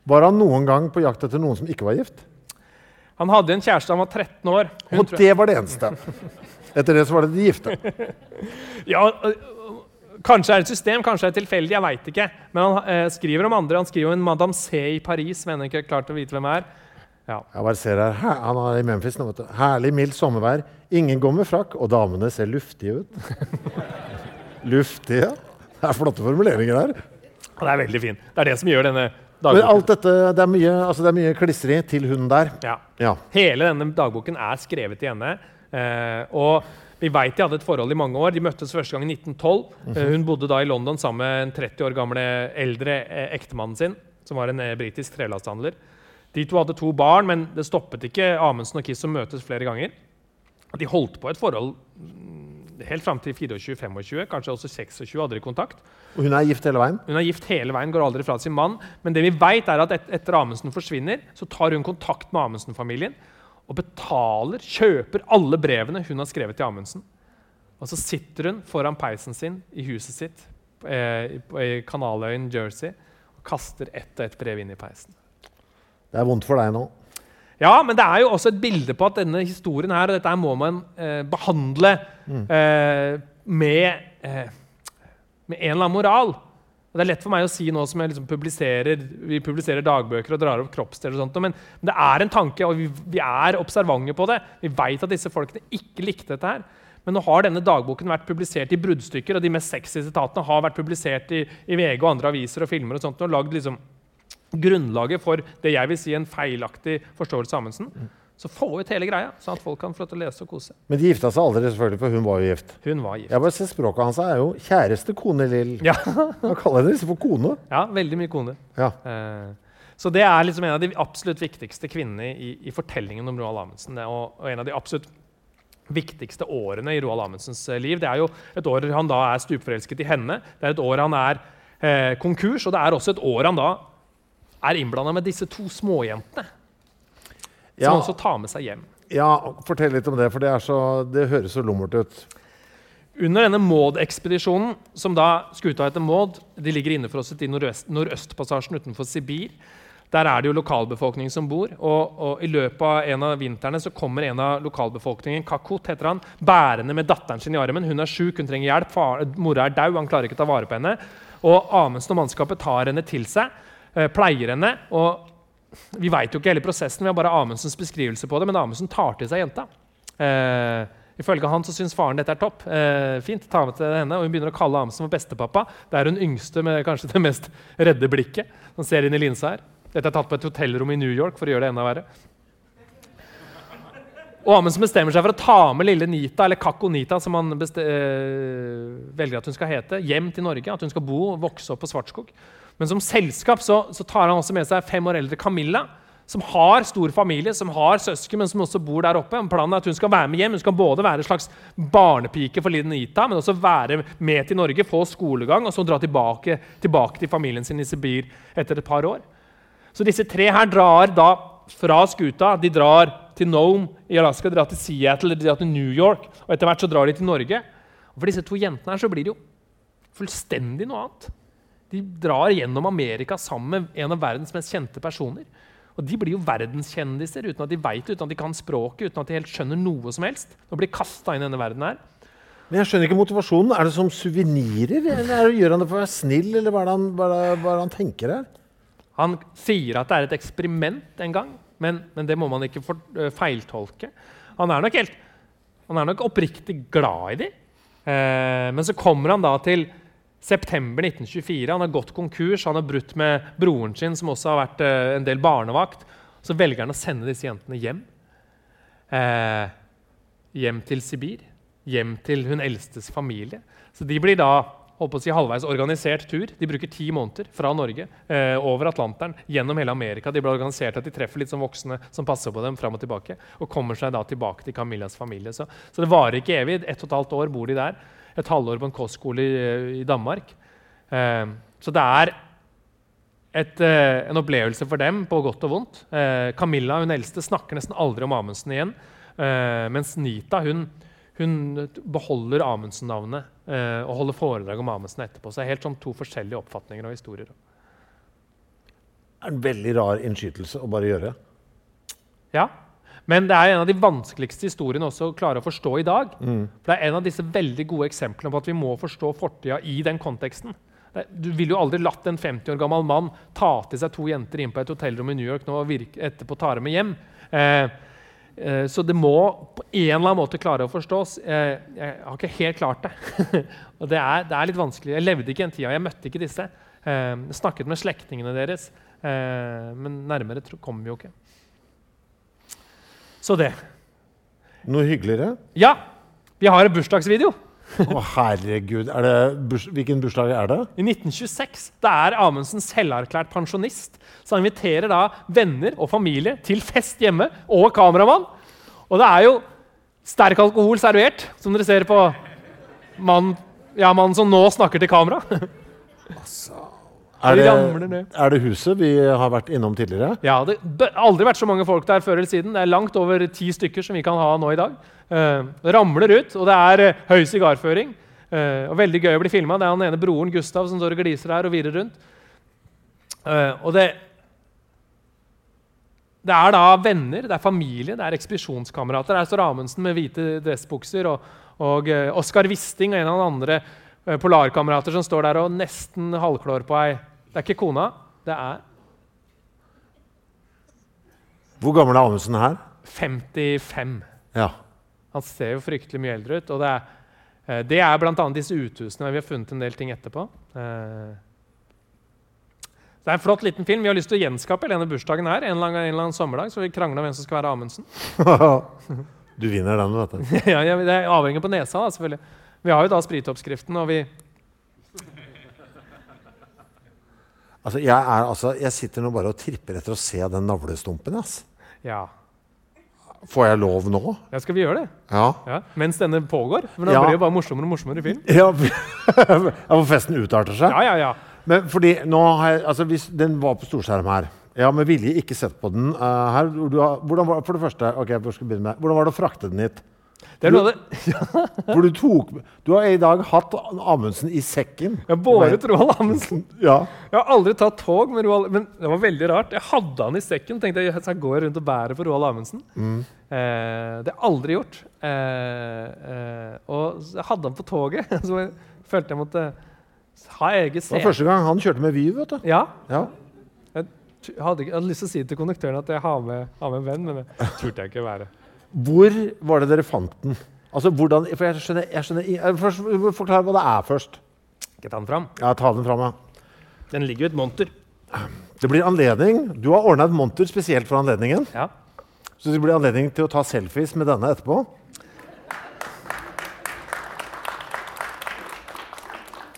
Var han noen gang på jakt etter noen som ikke var gift? Han hadde en kjæreste han var 13 år. Hun Og det var det eneste. Etter det så var det de gifte. ja, kanskje er det et system, kanskje er det tilfeldig. jeg vet ikke. Men han eh, skriver om andre. Han skriver om en Madame C i Paris. som ennå ikke har klart å vite hvem er. Ja. Jeg bare ser her, Han er i Memphis nå, vet du. Herlig, mildt sommervær. Ingen går med frakk, og damene ser luftige ut. luftige? Det er flotte formuleringer her. Det er veldig fin. Det er det som gjør denne dagboken. Men alt dette, det er mye, altså det er klistrig til hun der. Ja. Ja. Hele denne dagboken er skrevet til henne. Eh, og vi vet de hadde et forhold i mange år. De møttes første gang i 1912. Eh, hun bodde da i London sammen med en 30 år gamle eldre eh, ektemannen sin, som var en eh, britisk trelasthandler. De to hadde to barn, men det stoppet ikke Amundsen og Kiss som møtes flere ganger. De holdt på et forhold mm, helt fram til 24-25, kanskje også 26 hadde de kontakt. Og hun er gift hele veien. Hun er gift hele veien, går aldri fra sin mann. Men det vi vet er at et, etter Amundsen forsvinner, så tar hun kontakt med Amundsen-familien og betaler, kjøper alle brevene hun har skrevet til Amundsen. Og så sitter hun foran peisen sin i huset sitt eh, i Kanaløyen, Jersey, og kaster ett og ett brev inn i peisen. Det er vondt for deg nå. Ja, men det er jo også et bilde på at denne historien her, og dette her må man eh, behandle eh, med, eh, med en eller annen moral. Og det er lett for meg å si nå som jeg liksom publiserer, vi publiserer dagbøker og drar opp kroppsdeler, og sånt, men, men det er en tanke, og vi, vi er observante på det. Vi veit at disse folkene ikke likte dette her. Men nå har denne dagboken vært publisert i bruddstykker, og de mest sexy sitatene har vært publisert i, i, VG og andre aviser og filmer og sånt, og lagd liksom grunnlaget for det jeg vil si en feilaktig forståelse av Amundsen. Så få ut hele greia, sånn at folk kan få lov til å lese og kose. Men de gifta seg aldri, selvfølgelig, for hun var jo gift. Hun var gift. Jeg bare ser Språket hans er jo kjæreste kone Lill. Ja. Man kaller henne liksom for kone. ja, veldig mye kone. Ja. Eh, så det er liksom en av de absolutt viktigste kvinnene i, i fortellingen om Roald Amundsen. Og, og, en av de absolutt viktigste årene i Roald Amundsens eh, liv. Det er jo et år han da er stupforelsket i henne. Det er et år han er eh, konkurs, og det er også et år han da er innblanda med disse to småjentene. Som også tar med seg hjem. Ja, Fortell litt om det, for det, så, det høres så lummert ut. Under denne Maud-ekspedisjonen, som da skuta heter Maud, de ligger inne for oss i nordøst, nordøstpassasjen utenfor Sibir. Der er det jo lokalbefolkning som bor. Og, og, I løpet av en av vintrene så kommer en av lokalbefolkningen, Kakot heter han, bærende med datteren sin i armen. Hun er sjuk, hun trenger hjelp. Far, mora er dau, han klarer ikke å ta vare på henne. Og Amundsen og mannskapet tar henne til seg, eh, pleier henne. og vi veit jo ikke hele prosessen, vi har bare Amundsens beskrivelse på det. Men Amundsen tar til seg jenta. Eh, ifølge han så syns faren dette er topp. Eh, fint, ta med til henne, og Hun begynner å kalle Amundsen for bestepappa. Det er hun yngste med kanskje det mest redde blikket. Han ser inn i linsa her. Dette er tatt på et hotellrom i New York for å gjøre det enda verre. Og Amundsen bestemmer seg for å ta med lille Nita, eller Kakko Nita, som han øh, velger at hun skal hete, hjem til Norge. At hun skal bo og vokse opp på Svartskog. Men som selskap så, så, tar han også med seg fem år eldre Camilla, som har stor familie, som har søsken, men som også bor der oppe. Planen er at Hun skal være med hjem. Hun skal både være en slags barnepike for lille Nita, men også være med til Norge, få skolegang, og så dra tilbake, tilbake til familien sin i Sibir etter et par år. Så disse tre her drar da fra skuta. De drar til Nome i Alaska, de drar til Seattle, de drar til New York, og etter hvert så drar de til Norge. Og For disse to jentene her så blir det jo fullstendig noe annet. De drar gjennom Amerika sammen med en av verdens mest kjente personer. Og De blir jo verdenskjendiser uten at de vet uten at de kan språket, uten at de helt skjønner noe som helst. Og blir kasta inn i denne verden her. Men jeg skjønner ikke motivasjonen. Er det som suvenirer? Eller gjør han det for å være snill, eller hva er det han, hva er det, han tenker her? Han sier at det er et eksperiment en gang, men, men det må man ikke for, uh, feiltolke. Han er nok, helt, han er nok oppriktig glad i dem. Uh, men så kommer han da til September 1924. Han har gått konkurs, han har brutt med broren sin, som også har vært eh, en del barnevakt. Så velger han å sende disse jentene hjem. Eh, hjem til Sibir. Hjem til hun eldstes familie. Så de blir da håper å si halvveis organisert tur. De bruker ti måneder fra Norge eh, over Atlanteren gjennom hele Amerika. De blir organisert at de treffer litt som voksne som passer på dem fram og tilbake. Og kommer seg da tilbake til Camillas familie. Så, så det varer ikke evig. Ett og et halvt år bor de der et halvår på en kostskole i, i Danmark. Eh, så det er et, eh, en opplevelse for dem, på godt og vondt. Eh, Camilla, hun eldste, snakker nesten aldri om Amundsen igjen. Eh, mens Nita hun, hun beholder Amundsen-navnet eh, og holder foredrag om Amundsen etterpå. Så det er helt sånn to forskjellige oppfatninger og historier. Det er en veldig rar innskytelse å bare gjøre. Ja, men det er en av de vanskeligste historiene også å klare å forstå i dag. Mm. For Det er en av disse veldig gode eksemplene på at vi må forstå fortida i den konteksten. Du ville jo aldri latt en 50 år gammel mann ta til seg to jenter inn på et hotellrom i New York nå og virke, etterpå ta dem med hjem. Eh, eh, så det må på en eller annen måte klare å forstås. Eh, jeg har ikke helt klart det. og det er, det er, litt vanskelig. Jeg levde ikke en tida, jeg møtte ikke disse. Eh, snakket med slektningene deres, eh, men nærmere kom vi jo ikke. Så det. Noe hyggeligere? Ja. Vi har en bursdagsvideo. Å, herregud. Burs hvilken bursdag er det? I 1926. Det er Amundsen selverklært pensjonist. Så han inviterer da venner og familie til fest hjemme og kameramann. Og det er jo sterk alkohol servert, som dere ser på mannen ja, man som nå snakker til kamera. Altså, er det, er det, huset vi har vært innom tidligere? Ja, Det har aldri vært så mange folk der før eller siden. Det er langt over ti stykker som vi kan ha nå i dag. Det ramler ut, og det er uh, høy sigarføring. Uh, og veldig gøy å bli filma. Det er han ene broren Gustav som står og gliser her og virrer rundt. Og det, det er da venner, det er familie, det er ekspedisjonskamerater. Der står Amundsen med hvite dressbukser, og, og Oskar Wisting og en av de andre eh, polarkamerater som står der og nesten halvklår på ei. Det er ikke kona. Det er Hvor gammel er Amundsen her? 55. Ja. Han ser jo fryktelig mye eldre ut. Og det er, eh, det er bl.a. disse uthusene. Vi har funnet en del ting etterpå. Eh, det er en flott liten film. Vi har lyst til å gjenskape denne bursdagen her. En eller annen, sommerdag, så vi krangler om hvem som skal være Amundsen. du vinner den, vet du. ja, ja, Det avhenger på nesa, da, selvfølgelig. Vi har jo da spritoppskriften, og vi Altså, jeg, er, altså, jeg sitter nå bare og tripper etter å se den navlestumpen. Ass. Ja. Får jeg lov nå? ja. Skal vi gjøre det? Ja. Ja. Mens denne pågår? Men da Ja. blir det bare morsommere og morsommere film. Ja, For festen utarter seg? Ja, ja, ja. Men fordi nå har jeg, altså Hvis den var på storskjerm her Jeg har med vilje ikke sett på den uh, her. Har, hvordan var, for det første, ok, hvor skal vi begynne med? Hvordan var det å frakte den hit? Det er noe av det For du tok Du har i dag hatt Amundsen i sekken. Jeg har båret Roald Amundsen. Ja. Jeg har aldri tatt tog med Roald Men det var veldig rart. Jeg hadde han i sekken. tenkte jeg, så jeg går rundt og bærer på Roald Amundsen. Eh, det har jeg aldri gjort. Eh, eh, og jeg hadde han på toget, så jeg følte jeg måtte ha eget Det var første gang han kjørte med Viv, vet du. Ja, Ja. jeg hadde, jeg hadde lyst til å si til konduktøren at jeg har med, har med en venn, men det turte jeg ikke være. Hvor var det dere fant den? Altså, hvordan, for jeg skjønner, jeg skjønner eh, først, Forklar hva det er først. Skal jeg ta den fram? Ja, Ta den fram, ja. Den ligger jo i et monter. Det blir anledning. Du har ordna et monter spesielt for anledningen. Ja. Så det blir anledning til å ta selfies med denne etterpå.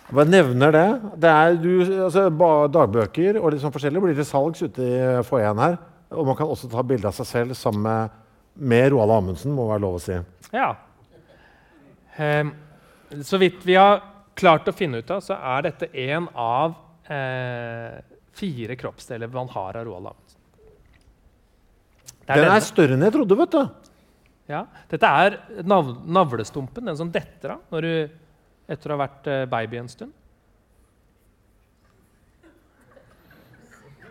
Jeg bare nevner det. det er du, altså, dagbøker og litt sånn forskjellig blir til salgs ute i foajeen her. Og man kan også ta bilde av seg selv sammen med, med Roald Amundsen, må være lov å si. Ja. Ehm, så vidt vi har klart å finne ut av, så er dette en av eh, fire kroppsdeler man har av Roald Amundsen. Det Den denne. er større enn jeg trodde, vet du. Ja. Dette er nav navlestumpen, den som detter av når du, etter å ha vært eh, baby en stund.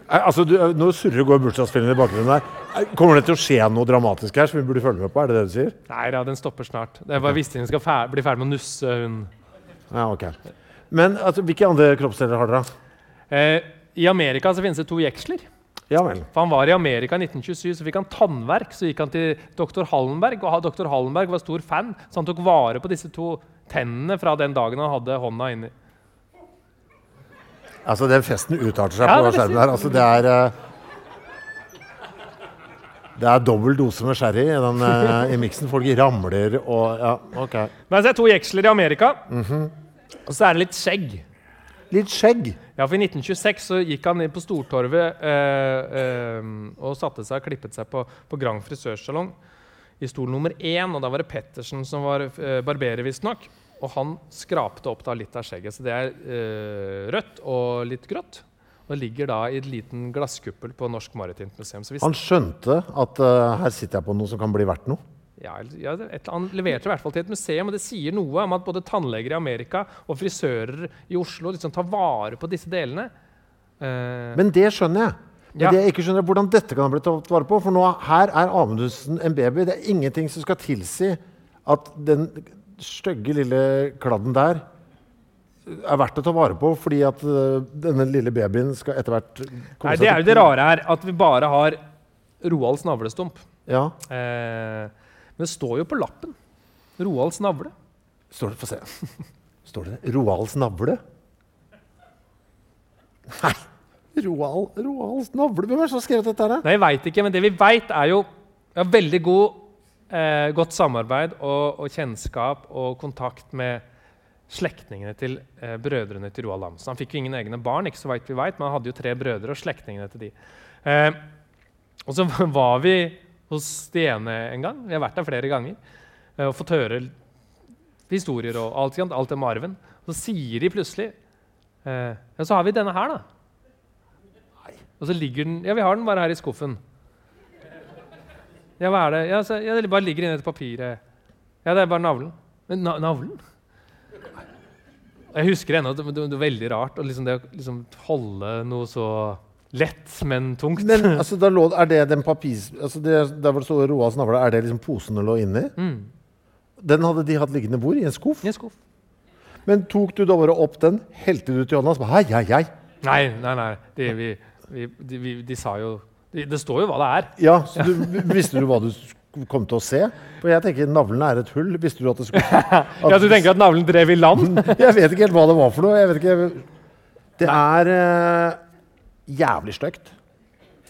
Altså, du, nå surrer og går bursdagsfilmen i bakgrunnen der. Eh, Kommer det til å skje noe dramatisk her som vi burde følge med på? Er det det du sier? Nei da, den stopper snart. Det er bare hvis den skal fer bli ferdig med å nusse hun. Ja, ok. Men altså, hvilke andre kroppsdeler har dere? Eh, I Amerika så finnes det to jeksler. Ja vel. For Han var i Amerika i 1927, så fikk han tannverk. Så gikk han til dr. Hallenberg, og dr. Hallenberg var stor fan, så han tok vare på disse to tennene fra den dagen han hadde hånda inni. Altså, den festen utarter seg Ja, på skjermen her. Altså, det er uh, Det er dobbel dose med sherry i, den, eh, i miksen. Folk ramler og Ja, OK. Men jeg ser to jeksler i Amerika, og så er det litt skjegg. Litt skjegg. Ja, for I 1926 så gikk han inn på Stortorvet eh, eh, og satte seg og klippet seg på, på Grand frisørsalong i stol nummer én. Og da var det Pettersen som var barberer, visstnok. Og han skrapte opp litt av skjegget. Så det er eh, rødt og litt grått. Og det ligger da i en liten glasskuppel på Norsk Maritimt Museum. Han skjønte at eh, her sitter jeg på noe som kan bli verdt noe. ja, ja, et, han leverte i hvert fall til et museum, og det sier noe om at både tannleger i Amerika og frisører i Oslo liksom tar vare på disse delene. Eh, Men det skjønner jeg. Men Ja. det jeg ikke skjønner er hvordan dette kan bli tatt vare på. For nå, her er Amundsen en baby. Det er ingenting som skal tilsi at den stygge lille kladden der er verdt å ta vare på fordi at øh, denne lille babyen skal etter hvert komme Nei, Det er jo det rare her, at vi bare har Roalds navlestump. Ja, Eh, men det står jo på lappen. Roalds navle. står det, Få se. Står det Roalds navle? Nei! Roald, Roalds navle? Hvem er det som har skrevet dette? her? Nei, jeg veit ikke, men det vi veit, er jo vi har veldig god, eh, godt samarbeid og, og kjennskap og kontakt med slektningene til eh, brødrene til Roald Amundsen. Han fikk jo ingen egne barn, ikke så vidt vi vet, men han hadde jo tre brødre og slektningene til de. Eh, og så var vi hos de ene en gang. Vi har vært der flere ganger eh, og fått høre historier og alt, alt om arven. Så sier de plutselig eh, Ja, så har vi denne her, da. Og så ligger den Ja, vi har den bare her i skuffen. Ja, hva er det? Ja, så, ja, det bare ligger inni dette papiret. Ja, det er bare navlen. Men na navlen? Jeg husker ennå det, det, det var veldig rart å liksom, det, liksom holde noe så lett, men tungt. Men altså, da lå, er det den papis... Altså, det, der hvor det står Roas navle, er det liksom posen det lå inni? Mm. Den hadde de hatt liggende hvor? I en skuff? I en skuff. Men tok du da bare opp den, helte du ut i hånda og sa Hei, hei, hei. Nei, nei, nei. De, vi, vi, de, vi, de sa jo Det står jo hva det er. Ja, så du, Visste du hva du kom til å se? For jeg tenker navlen er et hull. Visste du at det skulle at, Ja, Du tenker at navlen drev i land? Jeg vet ikke helt hva det var for noe. Jeg vet ikke. Det er uh, jævlig stygt.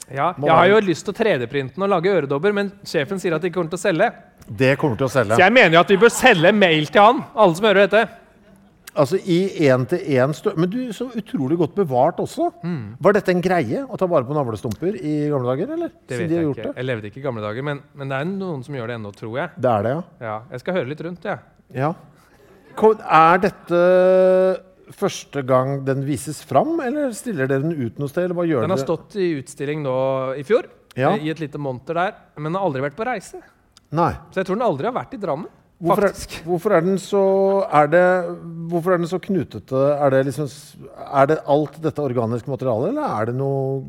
Ja, jeg har jo lyst til å 3D-printe den og lage øredobber, men sjefen sier at de ikke kommer til å selge. Det kommer til å selge. Så jeg mener jo at vi bør selge mail til han, alle som hører dette. Altså i én-til-én. Men du, så utrolig godt bevart også. Mm. Var dette en greie å ta vare på navlestumper i gamle dager? eller? Det vet de jeg gjort ikke. det? Jeg levde ikke i gamle dager, men, men det er noen som gjør det ennå, tror jeg. Det er det, ja. Ja, jeg skal høre litt rundt, jeg. ja. Er dette første gang den vises fram, eller stiller dere den ut noe sted? eller hva gjør Den har stått i utstilling nå i fjor, Ja. i et lite monter der, men den har aldri vært på reise. Nei. Så jeg tror den aldri har vært i Drammen. Hvorfor er, hvorfor er den så er det, Hvorfor er den så knutete? Er det, liksom, det alt dette organiske materialet, eller er det noe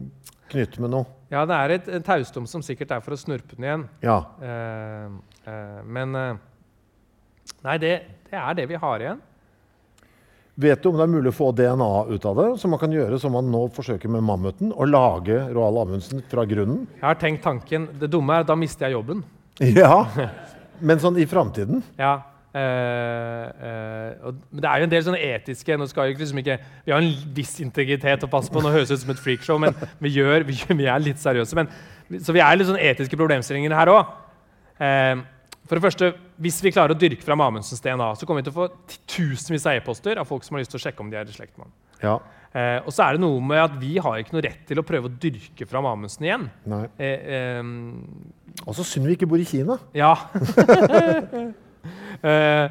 knytt med noe? Ja, det er et, en taustum som sikkert er for å snurpe den igjen. Ja. Eh, eh, men eh, Nei, det, det er det vi har igjen. Vet du om det er mulig å få DNA ut av det, som man kan gjøre som man nå forsøker med mammuten, Å lage Roald Amundsen fra grunnen? Jeg har tenkt tanken Det dumme er at da mister jeg jobben. Ja, men sånn i framtiden? Ja. Uh, uh, det er jo en del sånne etiske nå skal jeg liksom ikke, Vi har en viss integritet å passe på. Nå høres ut som et freakshow, men vi, gjør, vi, vi er litt seriøse. Men, så vi er litt sånne etiske problemstillinger her òg. for det første, Hvis vi klarer å dyrke fram Amundsens DNA, så kommer vi til å få tusenvis av e-poster av folk som har lyst til å sjekke om de er i slekt med ham. Ja. Eh, og så er det noe med at vi har ikke noe rett til å prøve å dyrke fram Amundsen igjen. Eh, eh, Og så synd vi ikke bor i Kina. ja. Eh,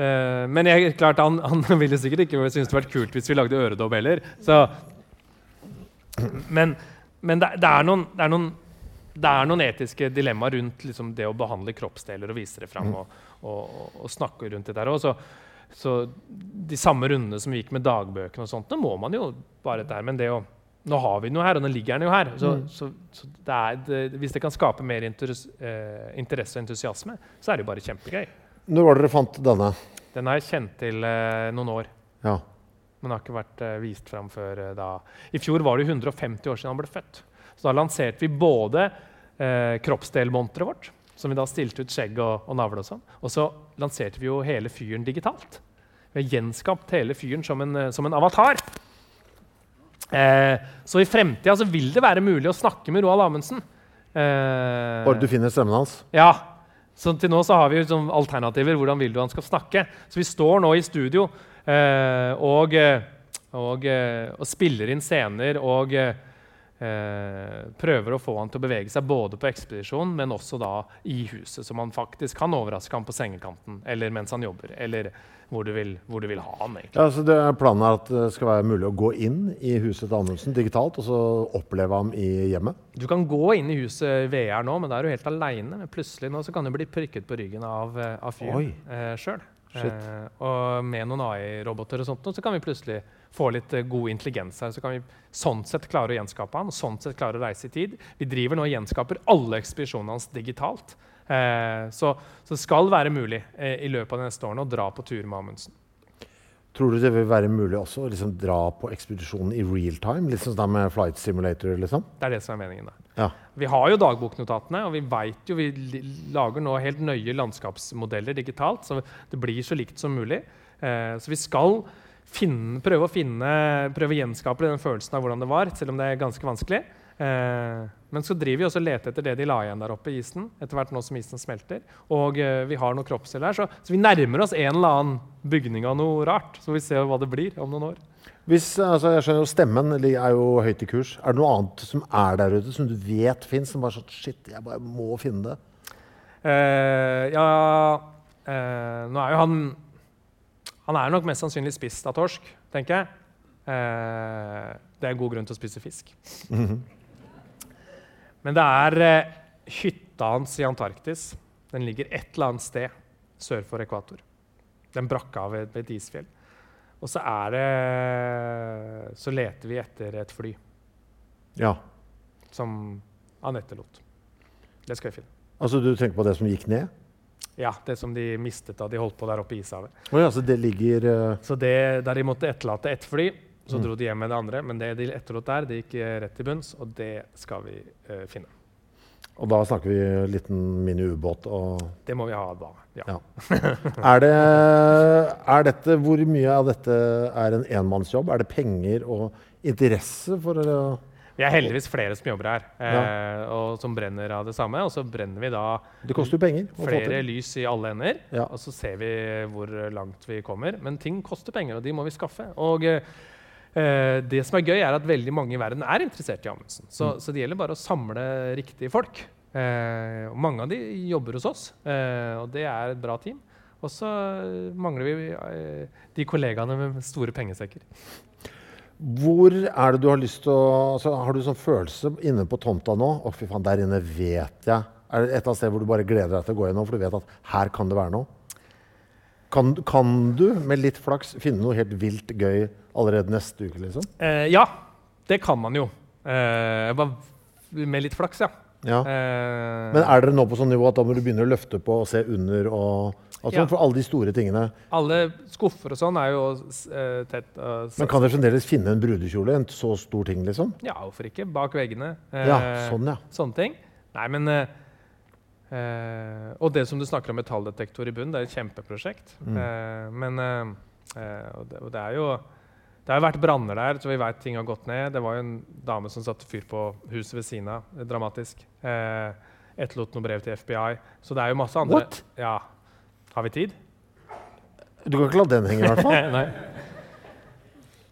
eh, men jeg, klart, han, han ville sikkert ikke synes det vært kult hvis vi lagde øredobb heller. Så, men men det, det, er noen, det, er noen, det er noen etiske dilemmaer rundt liksom, det å behandle kroppsdeler og vise det fram. Og, og, og, og snakke rundt det der også. Så, de samme rundene som vi gikk med dagbøkene, og sånt, det må man jo bare her. Men det å nå har vi den jo her, og nå ligger den jo her. Så, så, så det er, det, hvis det kan skape mer interes, eh, interesse og entusiasme, så er det jo bare kjempegøy. Når var det dere fant denne? Den har jeg kjent til eh, noen år, Ja. men har ikke vært eh, vist fram før eh, da. I fjor var det 150 år siden han ble født. Så da lanserte vi både eh, kroppsdelmonteret vårt, som vi da stilte ut skjegg og, og navle og sånn, og så lanserte vi jo hele fyren digitalt. Vi har gjenskapt hele fyren som en, eh, som en avatar. Eh, så i fremtida så vil det være mulig å snakke med Roald Amundsen. Eh, du finner stemmen hans? ja. Så til nå så har vi sånn alternativer. Hvordan vil du han skal snakke? Så vi står nå i studio eh, og, eh, og, eh, og spiller inn scener og prøver å få han til å bevege seg både på ekspedisjon, men også da i huset, så man faktisk kan overraske ham på sengekanten eller mens han jobber, eller hvor du vil, hvor du vil ha han. egentlig. Ja, så det er Planen er at det skal være mulig å gå inn i huset til Amundsen digitalt, og så oppleve ham i hjemmet? Du kan gå inn i huset VR nå, men da er du helt aleine. Men plutselig nå så kan du bli prikket på ryggen av, eh, av fyren eh, sjøl. Eh, og med noen AI-roboter og sånt, så kan vi plutselig få litt eh, god intelligens her. Så kan vi sånn sett klare å gjenskape han, og sånn sett klare å reise i tid. Vi driver nå og gjenskaper alle ekspedisjonene hans digitalt. Eh, så, så det skal være mulig eh, i løpet av de neste årene å dra på tur med Amundsen. Tror du det vil være mulig også å liksom dra på ekspedisjonen i real time? Litt sånn med Flight Simulator? liksom? Det er det som er meningen. da. Ja. Vi har jo dagboknotatene, og vi vet jo, vi lager nå helt nøye landskapsmodeller digitalt, så det blir så likt som mulig. Eh, så vi skal finne, prøve å finne, prøve å gjenskape den følelsen av hvordan det var, selv om det er ganske vanskelig. Eh, men så driver vi også og leter etter det de la igjen der oppe i isen, etter hvert nå som isen smelter. Og eh, vi har noen kroppsceller her, så, så vi nærmer oss en eller annen bygning av noe rart. Så vi ser hva det blir om noen år. Hvis, altså, jeg skjønner jo Stemmen er jo høyt i kurs. Er det noe annet som er der ute, som du vet fins? Som bare sånn Shit, jeg bare må finne det. Eh, ja eh, Nå er jo han Han er nok mest sannsynlig spist av torsk, tenker jeg. Eh, det er god grunn til å spise fisk. Men det er eh, hytta hans i Antarktis. Den ligger et eller annet sted sør for ekvator. Den brakk av ved, ved et isfjell. Og så er det Så leter vi etter et fly Ja. som han etterlot. Det skal vi finne. Altså, du tenker på det som gikk ned? Ja, det som de mistet da de holdt på der oppe i Ishavet. Oh ja, så det ligger Uh... Så det, Der de måtte etterlate ett fly, så Mm. dro de hjem med det andre. Men det de etterlot der, det gikk eh, rett til bunns, og det skal vi uh, finne. Og da snakker vi liten mini-ubåt og Det må vi ha da. Ja. Ja. er, det, er dette Hvor mye av dette er en enmannsjobb? Er det penger og interesse for å Vi er heldigvis flere som jobber her, eh, og som brenner av det samme. Og så brenner vi da flere lys i alle ender. Ja. Og så ser vi hvor langt vi kommer. Men ting koster penger, og de må vi skaffe. Og eh, eh, det som er gøy, er at veldig mange i verden er interessert i Amundsen. Så, Mm. så det gjelder bare å samle riktige folk. Eh, og mange av de jobber hos oss, eh, og det er et bra team. Og så mangler vi eh, de kollegaene med store pengesekker. Hvor er det du har lyst til å altså, Har du sånn følelse inne på tomta nå? Å, fy faen, der inne vet jeg. Er det et av stedene sted hvor du bare gleder deg til å gå gjennom, for du vet at her kan det være noe? Kan, kan du med litt flaks finne noe helt vilt gøy allerede neste uke, liksom? Eh, ja, det kan man jo. Eh, med litt flaks, ja. Ja. Eh, Men er dere nå på sånn nivå at da må du begynne å løfte på og se under og altså, Ja. For alle de store tingene. alle skuffer og sånn er jo eh, tett. Uh, Men kan dere fremdeles finne en brudekjole? En så stor ting, liksom? Ja, hvorfor ikke? Bak veggene. Eh, Ja, sånn, ja. Sånne ting. Nei, men eh, eh, Og det som du snakker om metalldetektor i bunnen, det er et kjempeprosjekt. Mm. Eh, men og, det, og det er jo det har vært branner der, så vi veit ting har gått ned. Det var jo en dame som satte fyr på huset ved siden av. Dramatisk. Etterlot noen brev til FBI. Så det er jo masse andre What? Ja. Har vi tid? Du kan ikke la den henge, i hvert fall. Nei.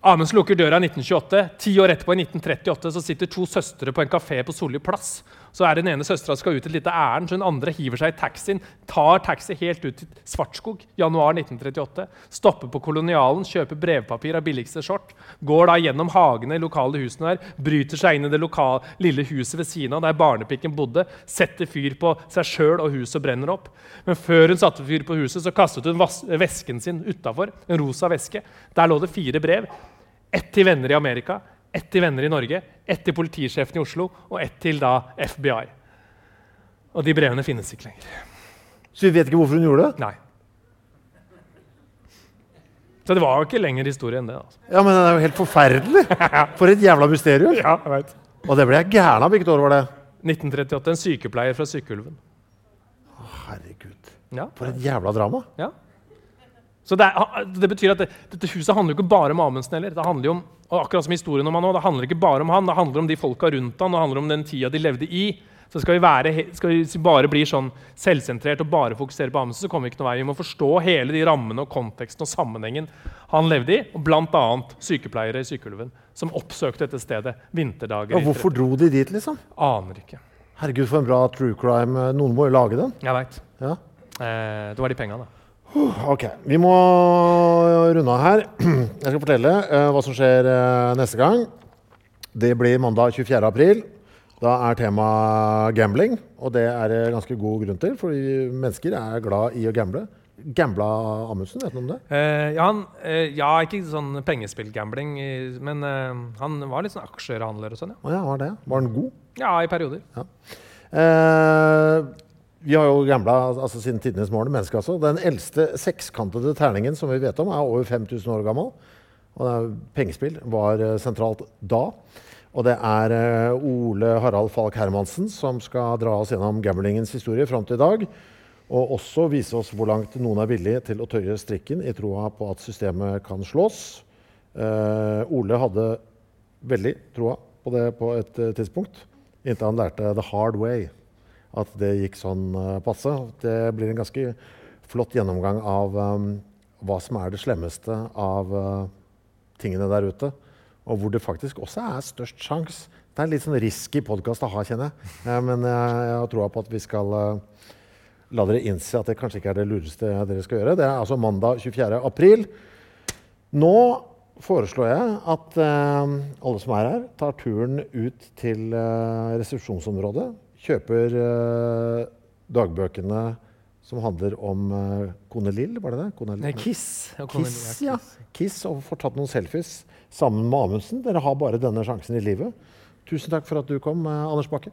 Amundsen lukker døra i 1928. Ti år etterpå, i 1938, så sitter to søstre på en kafé på Solli plass. Så er den ene søstera skal ut et lite ærend, så den andre hiver seg i taxien. Tar taxi helt ut til Svartskog, januar 1938. Stopper på Kolonialen, kjøper brevpapir av billigste skjort. Går da gjennom hagene i lokale husene der, bryter seg inn i det lokale, lille huset ved siden av der barnepikken bodde. Setter fyr på seg sjøl og huset brenner opp. Men før hun satte fyr på huset, så kastet hun vesken sin utafor. En rosa veske. Der lå det fire brev. Ett til venner i Amerika, ett til venner i Norge, ett til politisjefen i Oslo og ett til da FBI. Og de brevene finnes ikke lenger. Så vi vet ikke hvorfor hun gjorde det? Nei. Så det var jo ikke lenger historie enn det. altså. Ja, men det er jo helt forferdelig! For et jævla mysterium! Ja, jeg vet. Og det ble jeg gæren av. Hvilket år var det? 1938. En sykepleier fra Sykkylven. Herregud. Ja. For et jævla drama. Ja. Så det, er, det betyr at det, dette huset handler jo ikke bare om Amundsen heller. Det handler jo om, og akkurat som historien om han også, det handler ikke bare om han, det handler om de folka rundt han, det handler om den tida de levde i. Så skal vi, være, skal vi bare bli sånn selvsentrert og bare fokusere på Amundsen, så kommer vi ikke noe vei. Vi må forstå hele de rammene og konteksten og sammenhengen han levde i, og bl.a. sykepleiere i Sykeulven som oppsøkte dette stedet vinterdager. Ja, hvorfor dro de dit, liksom? Aner ikke. Herregud, for en bra true crime. Noen må jo lage den. Jeg veit. Ja. Eh, det var de penga, da. Ok, vi må runde av her. Jeg skal fortelle eh, hva som skjer eh, neste gang. Det blir mandag 24. april. Da er temaet gambling, og det er det ganske god grunn til, fordi mennesker er glad i å gamble. Gambla Amundsen, vet du om det? Eh, ja, han, eh, ja, ikke sånn pengespillgambling, men eh, han var litt sånn aksjehandler og sånn, ja. Å ja, var det? Var han god? Ja, i perioder. Eh, vi har jo gambla altså, siden tidenes morgen, mennesker altså. Den eldste sekskantede terningen som vi vet om, er over 5000 år gammel. Og pengespill var eh, sentralt da. Og det er eh, Ole Harald Falk Hermansen som skal dra oss gjennom gamblingens historie fram til i dag. Og også vise oss hvor langt noen er villig til å tøye strikken i troa på at systemet kan slås. Uh, Ole hadde veldig troa på det på et tidspunkt, inntil han lærte the hard way. At det gikk sånn eh, passe. Det blir en ganske flott gjennomgang av um, hva som er det slemmeste av uh, tingene der ute. Og hvor det faktisk også er størst sjanse. Det er en litt sånn risky podkast å ha, kjenner jeg. Men jeg, jeg har troa på at vi skal uh, la dere innse at det kanskje ikke er det lureste dere skal gjøre. Det er altså mandag 24. april. Nå foreslår jeg at uh, alle som er her, tar turen ut til resepsjonsområdet. Kjøper eh, dagbøkene som handler om eh, kone Lill, var det det? Kone Nei, Kiss. og kone Kiss, ja. Kiss, og får tatt noen selfies sammen med Amundsen. Dere har bare denne sjansen i livet. Tusen takk for at du kom, eh, Anders Bakke.